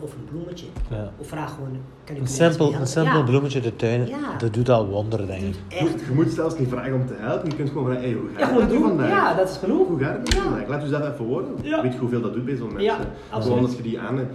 of een bloemetje. Ja. Of vraag gewoon, kan ik Een simpel, een simpel Ja, bloemetje de tuin, Ja. dat doet al wonderen, denk ik. Echt. Je, moet zelfs niet vragen om te helpen, je kunt gewoon vragen, hey, hoe gaat Ja, het doen. vandaag? Ja, dat is genoeg. Hoe gaat het vandaag? Laat u zelf even horen. Ja. Weet je hoeveel dat doet bij zo'n mensen? Ja, Gewoon als je die aan...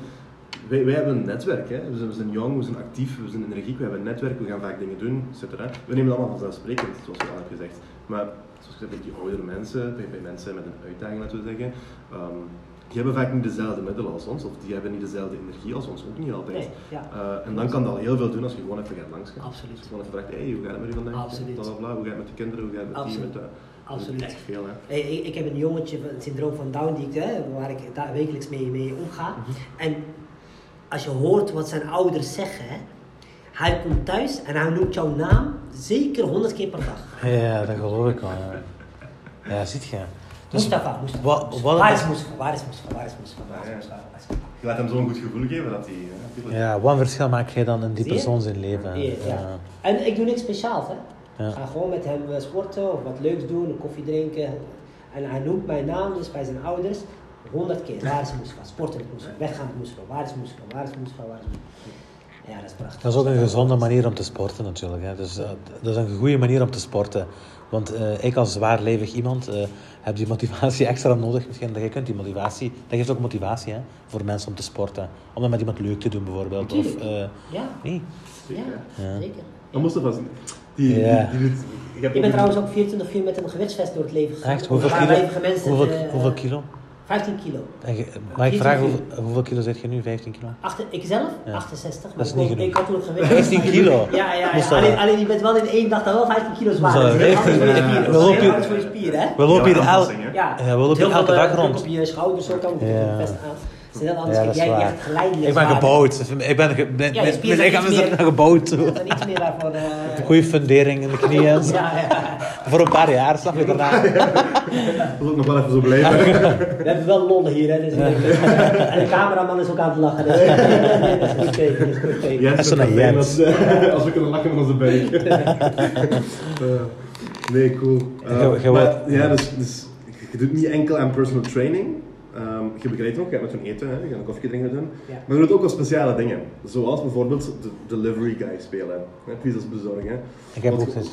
Wij, wij hebben een netwerk, hè. We, zijn, we zijn jong, we zijn actief, we zijn energiek, we hebben een netwerk, we gaan vaak dingen doen, et cetera. We nemen het allemaal vanzelfsprekend, zoals je al hebt gezegd. Maar zoals gezegd, bij die oudere mensen, bij, bij mensen met een uitdaging, laten we zeggen, ehm, die hebben vaak niet dezelfde middelen als ons, of die hebben niet dezelfde energie als ons, ook niet altijd. Nee, ja. Eh, en dan kan dat al heel veel doen als je gewoon even gaat langsgaan. Absoluut. Als je gewoon even vraagt, hey, hoe gaat het met u vandaag? Absoluut. Bla, bla, bla. Hoe gaat het met de kinderen, hoe gaat het met die, Absoluut. met de... Absoluut. Echt veel, hè. Hey, ik, ik heb een jongetje van het syndroom van Down, die ik, hè, waar ik daar wekelijks mee, mee omga. Mhm. En als je hoort wat zijn ouders zeggen, hè, hij komt thuis en hij noemt jouw naam zeker honderd keer per dag. Ja, dat geloof ik wel. Ja, ja ziet je. Dus Mustafa, Mustafa. wat- Mustafa. wat- waar is Mustafa? Waar is Mustafa? Waar is Mustafa? Waar is. Mustafa? Waar is Mustafa? Je laat hem zo'n goed gevoel geven dat hij... natuurlijk. Ja, wat verschil maak jij dan in die persoon zijn leven? Ja, ja. Ja. En ik doe niks speciaals, hè. Ja. Ik ga gewoon met hem eh, sporten of wat leuks doen, een koffie drinken. En hij noemt mijn naam dus bij zijn ouders honderd keer. Waar is Mustafa? Sporten met Mustafa. Weggaan met Mustafa. Waar is Mustafa? Waar is Mustafa? Waar is Mustafa? Ja, dat is prachtig. Dat is ook een gezonde manier om te sporten natuurlijk. Hè. Dus, eh, dat is een goede manier om te sporten. Want eh, ik als zwaarlevig iemand eh, heb die motivatie extra nodig. Misschien dat je kunt die motivatie, dat geeft ook motivatie hè, voor mensen om te sporten. Om dat met iemand leuk te doen bijvoorbeeld. Of, eh, Ja, nee. Zeker, ja, zeker. Dan moest vast... Die, Ja. die, die Ik ben trouwens ook 24 uur met een gewichtsvest door het leven gegaan. Echt? Hoeveel kilo? Hoeveel, hoeveel kilo? 15 kilo. En mag ik vragen 14 hoeveel, hoeveel kilo zit je nu? 15 kilo? Achter, ik zelf? Ja. 68. Dat is maar niet ik, genoeg. ik had toen gewicht. 15 kilo? Ja, ja, ja. Alleen, je bent wel in één dag dan wel 15 kilo zwaar. Dat is heel voor je spieren. We lopen hier- elke dag eh, rond. op je schouders, zo kan het best aan. Anders. Ja, Kijk, dat is jij, jij waar. hebt geleidelijk Ik ben gebouwd. Ik ben, ge- mijn, Ja, er meer- naar gebouwd. Iets meer daarvoor. eh, Goede fundering in de knieën. Ja, ja. Voor een paar jaar, snap je daarna. Dat wil ook nog wel even zo blijven. We hebben wel lollen hier, hè. Dus en de cameraman is ook aan het lachen. Dus. dat is een goed teken. Dat is goed teken. Jens Dat is als, eh, als we kunnen lachen met onze buik. Nee, cool. Eh, maar, ja, dus, dus je doet niet enkel aan personal training. Ehm, je begeleidt ook, je gaat met hun eten, hè, je gaat een koffie drinken met. Ja. Maar je doet ook wel speciale dingen. Zoals bijvoorbeeld de delivery guy spelen. Hè, pizzas bezorgen. hè. Ik heb Wat ook gedaan.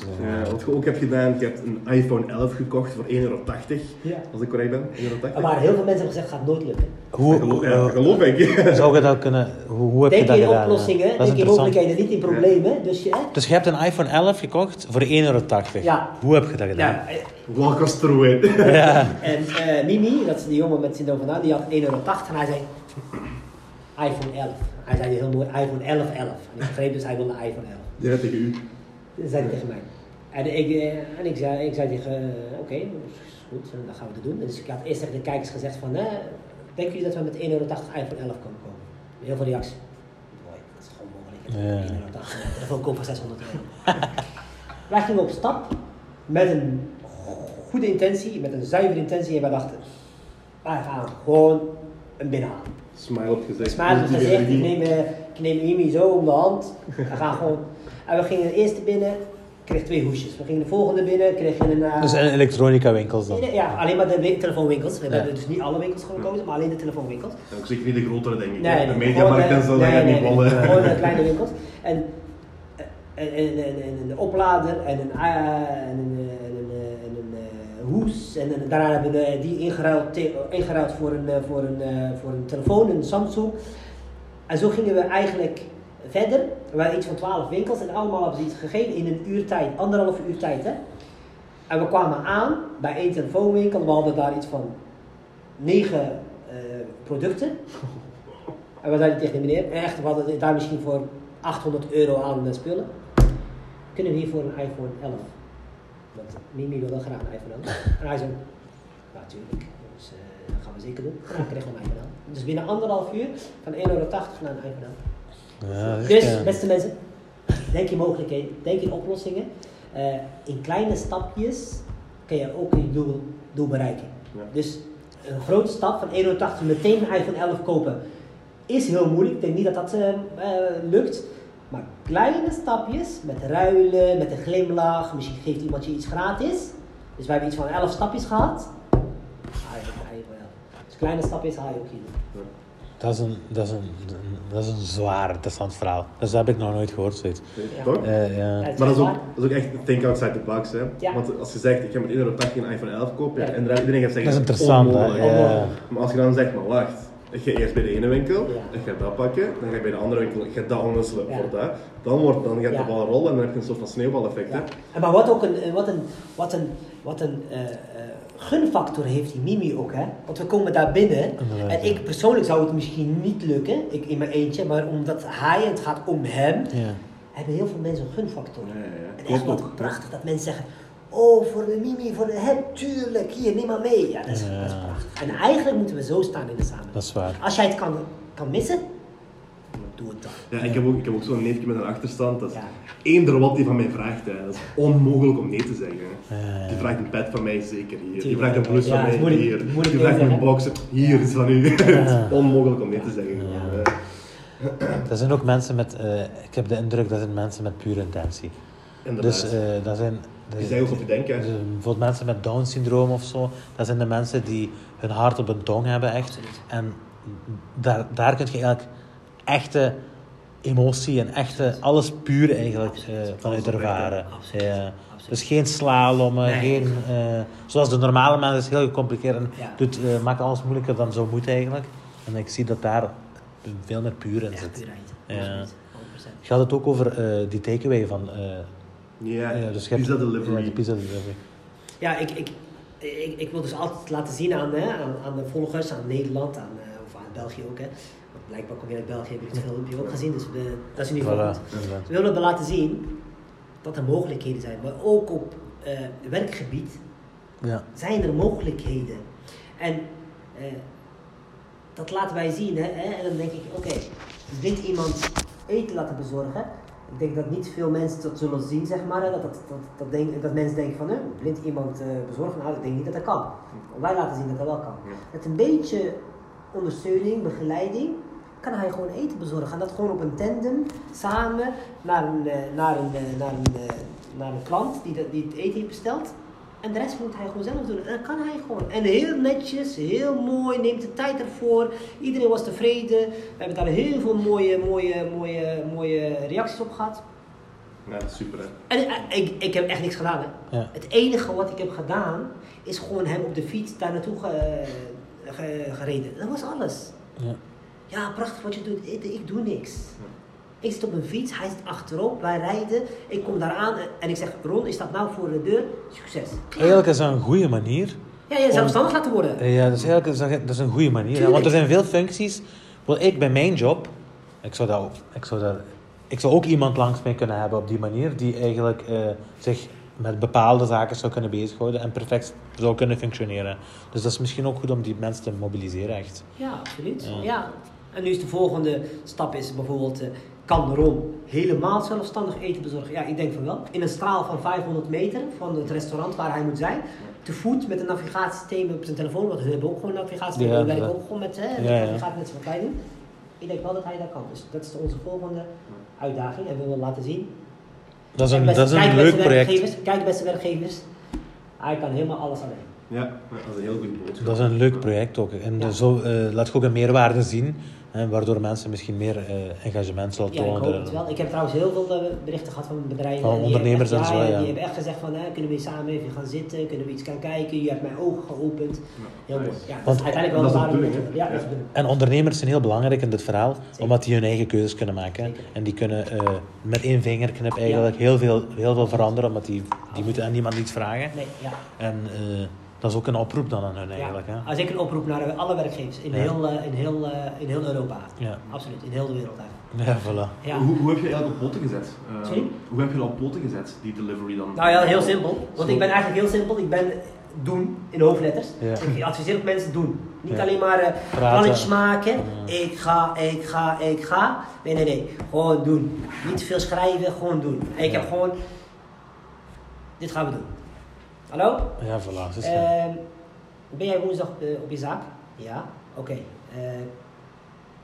ja, Wat je ook hebt gedaan, je hebt een iPhone 11 gekocht voor 1,80 euro. Ja. Als ik correct ben, 1,80 euro. Maar heel veel mensen hebben gezegd, gaat nooit lukken. Hoe, geloof, ja, eh, geloof ik. zou je dat kunnen... Hoe, hoe heb Denk je dat in gedaan? oplossingen, Dat is denk in mogelijkheden, niet in problemen. Dus je, hè? Dus je hebt een iPhone 11 gekocht voor 1,80 euro. Ja. Hoe heb je dat gedaan? Ja, eh, Walk us through it. Ja. en eh, Mimi, dat is die jongen met syndroom van Down, die had 1,80 euro en hij zei iPhone 11. Hij zei heel mooi iPhone 11 11. En ik begreep dus hij wilde iPhone 11. Ja, tegen u. Dat zei hij tegen mij. En ik, eh, en ik, zei, ik zei tegen, eh, oké, is goed, dan gaan we dat doen. Dus ik had eerst tegen de kijkers gezegd van, eh, denken jullie dat we met 1,80 euro iPhone 11 kunnen komen? Heel veel reacties. Mooi, dat is gewoon mogelijk. Ja. 1,80 euro, een telefoon kopen voor 600 euro. wij gingen op stap met een goede intentie, met een zuivere intentie en wij dachten, wij gaan gewoon een binnenhalen. Smile op gezicht. Smaak het positieve gezegd, ik neem, eh, ik neem Imi zo om de hand. We gaan gewoon. En we gingen de eerste binnen, kreeg twee hoesjes. We gingen de volgende binnen, kreeg je een. eh, Dus in elektronica winkels dan. ja, alleen maar de wi- telefoonwinkels. We Ja. hebben dus niet alle winkels gekozen, maar alleen de telefoonwinkels. En ook zeker niet de grotere, denk ik. Nee, nee, de gewoon mediamarkt en zo, dat nee, gaat nee, niet nee. Gewoon de kleine winkels. En, en, en, en, en een oplader en een, eh, en een, hoes. En, en daarna hebben we die ingeruild, ingeruild voor, een, eh, voor, een, eh, voor een telefoon, een Samsung. En zo gingen we eigenlijk verder. Er waren iets van 12 winkels en allemaal hebben ze iets gegeven in een uur tijd, anderhalf uur tijd. Hè? En we kwamen aan bij één telefoonwinkel, we hadden daar iets van negen eh, producten. En we zeiden tegen de meneer, echt, we hadden daar misschien voor 800 euro aan eh, spullen. Kunnen we hiervoor een iPhone 11? Want Mimi wilde graag een iPhone 11. En hij zei, ja, natuurlijk. Dus eh, dat gaan we zeker doen. En hij kreeg een iPhone 11. Dus binnen anderhalf uur van 1,80 euro naar een iPhone 11. Ja, Dus, beste mensen, denk in mogelijkheden, denk in oplossingen. Eh, in kleine stapjes kun je ook je doel, doel bereiken. Ja. Dus een grote stap van 1,80 euro meteen een iPhone 11 kopen is heel moeilijk. Ik denk niet dat dat eh, lukt. Maar kleine stapjes met ruilen, met een glimlach, misschien geeft iemand je iets gratis. Dus wij hebben iets van 11 stapjes gehad. Haal je ook een iPhone 11. Dus kleine stapjes haal je ook hier. Dat is een, dat is een, dat is een zwaar interessant verhaal. Dus dat heb ik nog nooit gehoord, zoiets. Ja. Toch? Eh, ja. Maar dat is, ook, dat is ook echt think outside the box. Hè? Ja. Want als je zegt, ik ga met 1,80 euro een iPhone 11 kopen, en iedereen gaat zeggen, Dat is interessant, hè? onmogelijk. Ja. Maar als je dan zegt, maar wacht, ga eerst bij de ene winkel, Ja. ik ga dat pakken, dan ga ik bij de andere winkel, ik ga dat ondersluiten Ja. voor dat. Dan, wordt, dan gaat Ja. de bal rollen en dan heb je een soort van sneeuwbaleffect. Hè? Ja. En maar wat ook een, eh, wat een, wat een, wat een eh, eh, gunfactor heeft die Mimi ook, hè? Want we komen daar binnen Inderdaad, en ja. ik persoonlijk zou het misschien niet lukken, ik in mijn eentje, maar omdat hij, het gaat om hem, Ja. hebben heel veel mensen een gunfactor. Ja, ja, ja. En echt wat ook. prachtig dat mensen zeggen, oh voor de Mimi, voor de hem, tuurlijk, hier, neem maar mee. Ja, dat is, Ja. dat is prachtig. En eigenlijk moeten we zo staan in de samenleving. Dat is waar. Als jij het kan, kan missen, doe het dan. Ja, ik heb ook, ik heb ook zo'n neefje met een achterstand. Dat is Ja. eender wat die van mij vraagt. Hè. Dat is onmogelijk om nee te zeggen. Ja. Die vraagt een pet van mij, zeker hier. Die vraagt een blouse Ja, van het mij, moeilijk- hier. moeilijk Die vraagt een box, hier is van u. Het is onmogelijk om nee te zeggen. Ja. Dat zijn ook mensen met, eh, ik heb de indruk dat zijn mensen met pure intentie. Inderdaad. Dus eh, dat zijn... Die zeggen ook op je denken. Dus, bijvoorbeeld mensen met Down-syndroom of zo, dat zijn de mensen die hun hart op hun tong hebben, echt. Absoluut. En daar, daar kun je eigenlijk echte emotie en echte, alles puur eigenlijk eh, vanuit Alles oprecht, ervaren. Absoluut. Ja. Absoluut. Dus geen slalommen, Nee. geen... eh, zoals de normale mens is heel gecompliceerd en Ja. doet, eh, maakt alles moeilijker dan zo moet eigenlijk. En ik zie dat daar veel meer puur in Echt zit. puurheid. Ja. Absoluut. 100%. Je had het ook over eh, die takeaway van... eh, Ja, ja, dus je pizza delivery. Ja, de pizza delivery. Ja, ik, ik, ik, ik wil dus altijd laten zien aan, hè, aan, aan de volgers, aan Nederland, aan, eh, of aan België ook. Hè. Want blijkbaar kom je uit België, heb ik het filmpje ook gezien, dus we, dat is in ieder geval Voilà, goed. inderdaad. We willen laten zien dat er mogelijkheden zijn, maar ook op eh, werkgebied Ja. zijn er mogelijkheden. En eh, dat laten wij zien. Hè, hè, en dan denk ik, oké, blind iemand eten laten bezorgen. Ik denk dat niet veel mensen dat zullen zien, zeg maar. Dat, dat, dat, dat, denk, dat mensen denken van, hè, blind iemand eh, bezorgen, nou, ik denk niet dat dat kan. Wij laten zien dat dat wel kan. Ja. Met een beetje ondersteuning, begeleiding, kan hij gewoon eten bezorgen. En dat gewoon op een tandem, samen, naar een, eh, naar een, eh, naar een, naar een klant die, dat- die het eten heeft besteld. En de rest moet hij gewoon zelf doen. En dat kan hij gewoon. En heel netjes, heel mooi, neemt de tijd ervoor. Iedereen was tevreden. We hebben daar heel veel mooie, mooie, mooie, mooie reacties op gehad. Ja, super hè. En eh, ik, ik heb echt niks gedaan. Hè. Ja. Het enige wat ik heb gedaan, is gewoon hem op de fiets daar naartoe ge- ge- gereden. Dat was alles. Ja. Ja, prachtig wat je doet. Ik, ik doe niks. Ik zit op een fiets, hij zit achterop, wij rijden. Ik kom daar aan en- ik zeg, Ron, is dat nou voor de deur? Succes. Eigenlijk is dat een goede manier. Ja, je zelfstandig laten worden. Ja, dat is eigenlijk dat is- dat is een goede manier. Want er zijn veel functies. Wel, ik bij mijn job, ik zou, dat ook, ik, zou dat, ik zou ook iemand langs mij kunnen hebben op die manier, die eigenlijk eh, zich met bepaalde zaken zou kunnen bezighouden en perfect zou kunnen functioneren. Dus dat is misschien ook goed om die mensen te mobiliseren, echt. Ja, absoluut. Ja. Ja. En nu is de volgende stap is bijvoorbeeld, eh, kan Ron helemaal zelfstandig eten bezorgen? Ja, ik denk van wel. In een straal van 500 meter van het restaurant waar hij moet zijn. Te voet met een navigatiesysteem op zijn telefoon, want we hebben ook gewoon een navigatiesysteem. Ja, we werken ook gewoon met, hè, met Ja, ja. navigatie, net zoals wij doen. Ik denk wel dat hij dat kan. Dus dat is onze volgende uitdaging en we willen laten zien. Dat is een, dat is een leuk project. werkgevers, Kijk beste werkgevers, hij kan helemaal alles alleen. Ja, dat is een heel goede boodschap. Dat is een leuk project ook. En Ja. zo eh, laat je ook een meerwaarde zien, hè, waardoor mensen misschien meer eh, engagement zullen Ja, ik tonen. hoop het wel. Ik heb trouwens heel veel eh, berichten gehad van bedrijven. Van die ondernemers hebben echt- en zo, ja. Die hebben echt gezegd van, hè, kunnen we samen even gaan zitten, kunnen we iets gaan kijken. Je hebt mijn ogen geopend. Heel mooi. Ja, dat Want- is uiteindelijk wel? Ja, dat is Ja. En ondernemers zijn heel belangrijk in dit verhaal, omdat die hun eigen keuzes kunnen maken. Zeker. En die kunnen eh, met één vingerknip eigenlijk heel, veel, heel veel veranderen, omdat die, die moeten aan niemand iets vragen. Nee, ja. En eh, dat is ook een oproep dan aan hun ja. eigenlijk. Hè? Als ik een oproep naar alle werkgevers in, Ja. heel, eh, in, heel, eh, in heel Europa. Ja. Absoluut, in heel de wereld eigenlijk. Ja, voilà. Ja. Hoe, hoe heb je eigenlijk op poten gezet? Eh? Hoe heb je dat op poten gezet, die delivery dan? Nou ja, heel simpel. Want ik ben eigenlijk heel simpel. Ik ben doen in hoofdletters. Ja. Ik adviseer ook mensen doen. Niet Ja. alleen maar eh Praten. plannetjes maken. Ja. Ik ga, ik ga, ik ga. Nee, nee, nee. Gewoon doen. Niet te veel schrijven, gewoon doen. En ik Ja. heb gewoon... Dit gaan we doen. Hallo? Ja, voilà. Dus, Ehm, ben jij woensdag op, de- op je zaak? Ja. Oké. Eh, eh,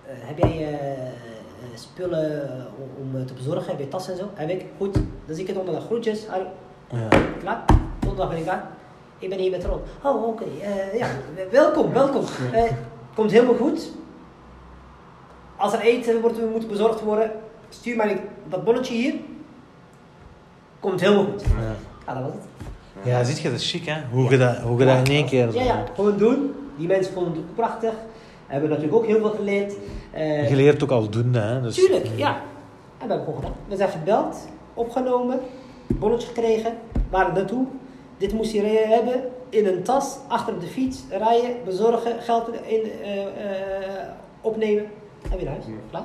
heb jij eh, eh, spullen om, om te bezorgen? Heb je tassen en zo? Heb ik. Goed. Dan zie ik het donderdag. Groetjes. Hallo. ja. Klaar? Donderdag ben ik daar. Ik ben hier met Ron. Oh, oké. eh, ja, welkom, welkom. Eh, komt helemaal goed. Als er eten wordt, moet bezorgd worden, stuur mij dat bonnetje hier. Komt helemaal goed. Ja. Ja, dat was het. Ja, ziet je, dat is chic hè? Hoe je dat, hoe je dat in één keer... Ja, ja, gewoon doen. Die mensen vonden het ook prachtig. Hebben natuurlijk ook heel veel geleerd. Eh, Je leert ook aldoende hè? Dus, Tuurlijk, ja. En we hebben gewoon gedaan. We zijn gebeld, opgenomen, bonnetje gekregen, waar het naartoe. Dit moest je hebben in een tas, achter op de fiets, rijden, bezorgen, geld in, eh, eh, opnemen en weer naar huis. Ja. Klaar.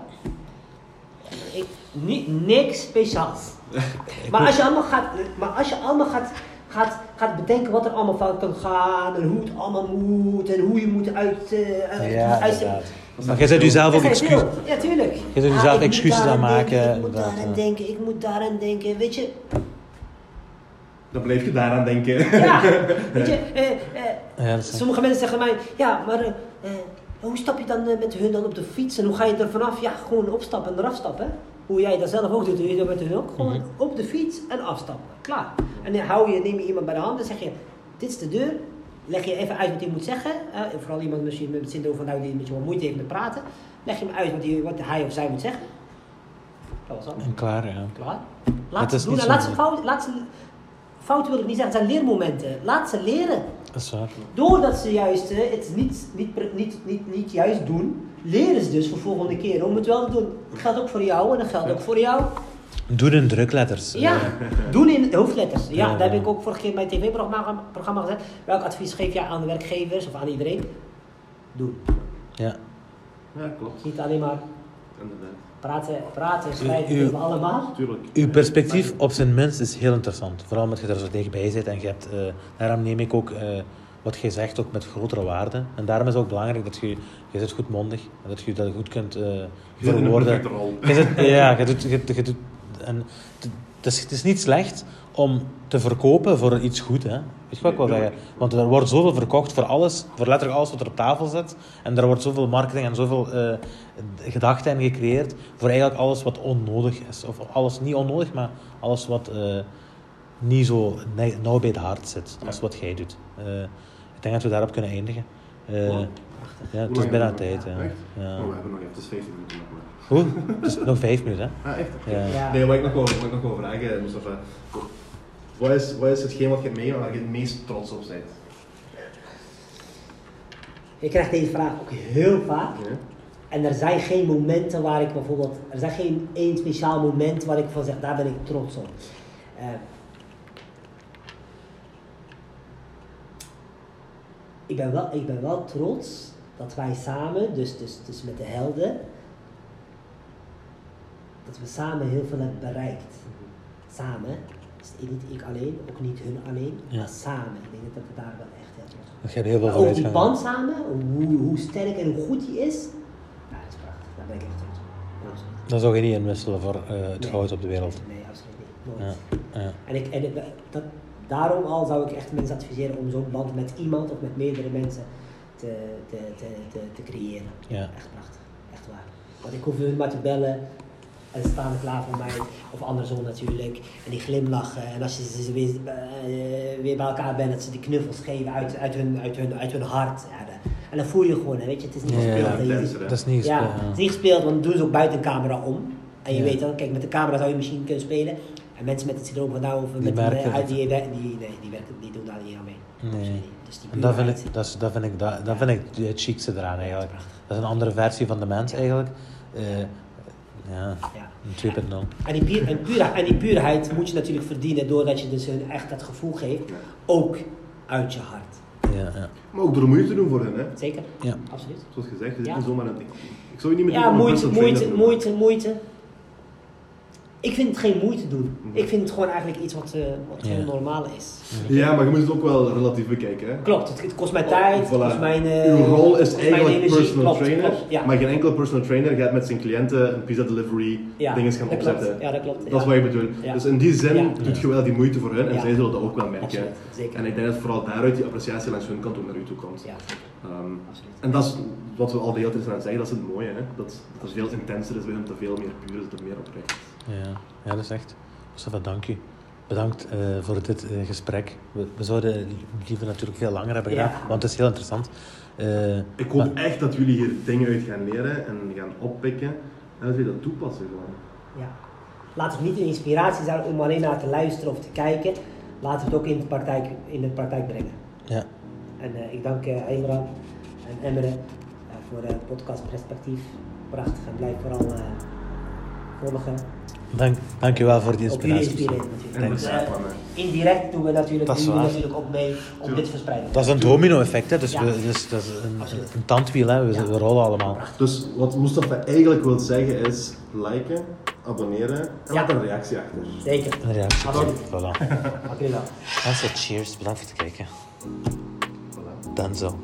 Ik, ni- niks speciaals. Maar als je allemaal gaat, maar als je allemaal gaat, gaat, gaat bedenken wat er allemaal fout kan gaan en hoe het allemaal moet en hoe je moet uit, eh uit, Ja, uit- inderdaad. Maar jij zet jezelf ook er zijn excuus... veel. Ja, tuurlijk. Je zet Ah, jezelf ik moet excuses daaraan aan maken, denken, ik moet inderdaad, daaraan ja. denken, ik moet daaraan denken. Weet je, Dan blijf je daaraan denken. ja, weet je, eh, eh, Ja, sommige mensen zeggen mij, ja, maar eh, eh, hoe stap je dan eh, met hun dan op de fiets en hoe ga je er vanaf? Ja, gewoon opstappen en eraf stappen. Hoe jij dat zelf ook doet, doe je dat met hun ook. Gewoon Mhm. op de fiets en afstappen. Klaar. En dan hou je, neem je iemand bij de hand en zeg je, dit is de deur. Leg je even uit wat hij moet zeggen. vooral iemand misschien met het syndroom van nou, die een beetje wat moeite heeft met praten. Leg je hem uit wat hij, wat hij of zij moet zeggen. Dat was al. En klaar, ja. Klaar. Laat ze doen. laat ze fout, laat ze, fout wil ik niet zeggen, het zijn leermomenten. Laat ze leren. Dat is waar. Doordat ze juist eh, het niet, niet, niet, niet, niet juist doen, leren ze dus voor volgende keer om het wel te doen. Dat geldt ook voor jou en dat geldt ook voor jou. Doe in drukletters. Ja, doen in hoofdletters. Ja, Ja, daar heb ik ook vorige keer in mijn tv-programma programma gezegd. Welk advies geef jij aan de werkgevers of aan iedereen? Doen. Ja. Ja, klopt. Niet alleen maar Inderdaad. Praten, praten en schrijven, U- doen we allemaal. Tuurlijk. Uw perspectief op zijn minst is heel interessant. Vooral omdat je er zo dichtbij zit en je hebt... eh, daarom neem ik ook eh, wat je zegt ook met grotere waarde. En daarom is het ook belangrijk dat je... Je zit goed mondig. En dat je dat goed kunt eh een verwoorden. Je zit, ja, je doet, je, je doet, en het, het is, het is niet slecht om te verkopen voor iets goed. Hè? Wat ik wil zeggen? Want er wordt zoveel verkocht voor alles, voor letterlijk alles wat er op tafel zit. En er wordt zoveel marketing en zoveel eh, gedachten in gecreëerd voor eigenlijk alles wat onnodig is. Of alles niet onnodig, maar alles wat eh, niet zo nauw bij het hart zit als wat jij doet. Eh, ik denk dat we daarop kunnen eindigen. Wow. ja, het is bijna tijd. Ja. Oh, we hebben nog even, het is 15 minuten nog maar. Hoe? Het is nog vijf minuten, hè? Ah, echt? Ja. Ja. Nee, wat ik nog wel vragen, Mustafa. Wat is, wat is hetgeen wat je meegemaakt waar je het meest trots op bent? Ik krijg deze vraag ook heel vaak. Ja? En er zijn geen momenten waar ik bijvoorbeeld, er zijn geen één speciaal moment waar ik van zeg, daar ben ik trots op. Eh, ik, ben wel, ik ben wel trots dat wij samen, dus, dus, dus met de helden, dat we samen heel veel hebben bereikt. Samen, dus niet ik alleen, ook niet hun alleen, Ja. maar samen. Ik denk dat we daar wel echt heel op zijn. Dat gaat heel veel ook die band samen, hoe, hoe sterk en hoe goed die is, ja, dat is prachtig. Daar ben ik echt trots op. Dat zou je niet inwisselen voor eh, het Nee. goud op de wereld. Nee, absoluut niet. Nooit. Ja, ja. En, ik, en ik, dat, daarom al zou ik echt mensen adviseren om zo'n band met iemand of met meerdere mensen te, te, te, te, te creëren. Ja. Echt prachtig. Echt waar. Want ik hoef hun maar te bellen. En ze staan er klaar voor mij, of andersom natuurlijk. En die glimlachen. En als je ze weer, eh, weer bij elkaar bent, dat ze die knuffels geven uit, uit, hun, uit, hun, uit hun hart. Ja, dan- en dan voel je gewoon, hè, weet je, het is niet ja, gespeeld. ja? Dat is niet ja, het is niet gespeeld, want dat doen ze ook buiten camera om. En je Ja. weet dan, kijk, met de camera zou je misschien kunnen spelen. En mensen met het syndroom van Down of Die met merken die, het. die, die, die, nee, die, werken, die doen daar niet aan mee. Nee. Dus die En dat vind ik, dat, is, dat vind ik, dat, dat vind ik het chicste eraan eigenlijk. Dat is een andere versie van de mens eigenlijk. Eh, ja, Ja. een 2.0. En die, puur, en, puur, en die puurheid moet je natuurlijk verdienen doordat je dus hun echt dat gevoel geeft, ook uit je hart. Ja, ja. Maar ook door moeite te doen voor hen, hè. Zeker? Ja. Absoluut. Zoals gezegd, het is Ja. niet zomaar een... Ik, ik zou je niet meer Ja, doen voor een moeite, moeite, moeite, moeite. Ik vind het geen moeite doen. Mhm. Ik vind het gewoon eigenlijk iets wat, eh, wat Ja. gewoon normaal is. Ja, maar je moet het ook wel relatief bekijken, hè. Klopt, het, het kost mij tijd, Voilà. kost mijn eh, Uw rol is eigenlijk energie. personal Klopt, trainer, klopt, ja. maar geen enkele personal trainer gaat met zijn cliënten een pizza delivery ja, dingen gaan dat opzetten. Klopt. Ja, dat klopt. Dat ja. is wat je bedoelt. Ja. Dus in die zin Ja. doet je wel die moeite voor hen en Ja. zij zullen dat ook wel merken. Absoluut, zeker. En ik denk dat vooral daaruit die appreciatie langs hun kant ook naar u toe komt. Ja, zeker. Ehm, absoluut. en dat is wat we al de hele tijd zijn aan het zeggen, dat is het mooie. Hè? Dat, dat het veel intenser is bij hem, dat veel meer puur is, dat het meer oprecht is. Ja, ja, dat is echt. Mustafa, dank u. Bedankt eh, voor dit eh, gesprek. We, we zouden liever natuurlijk veel langer hebben Ja. gedaan, want het is heel interessant. Eh, Ik hoop maar- echt dat jullie hier dingen uit gaan leren en gaan oppikken en dat jullie dat toepassen gewoon. Ja. Laat het niet een inspiratie zijn om alleen naar te luisteren of te kijken. Laten we het ook in de praktijk, in de praktijk brengen. ja, En eh, ik dank uh, Imran en Emmere eh, voor de podcast Perspectief. Prachtig en blijf vooral volgen. dank, dank u wel voor die Ook jullie inspiratie. natuurlijk. Dus, is eh, indirect doen we natuurlijk, Dat doen we natuurlijk ook mee om dit te verspreiden. Dat is een domino-effect, hè? Dus, Ja. we, dus dat is een, tandwiel, hè? We, Ja. we rollen allemaal. Dus wat Mustafa eigenlijk wil zeggen is liken, abonneren en Ja. laat een reactie achter. Zeker. Een reactie. Absoluut. Voilà. Dank jullie wel. Mensen, cheers. Bedankt voor het kijken. Voilà. Dan zo.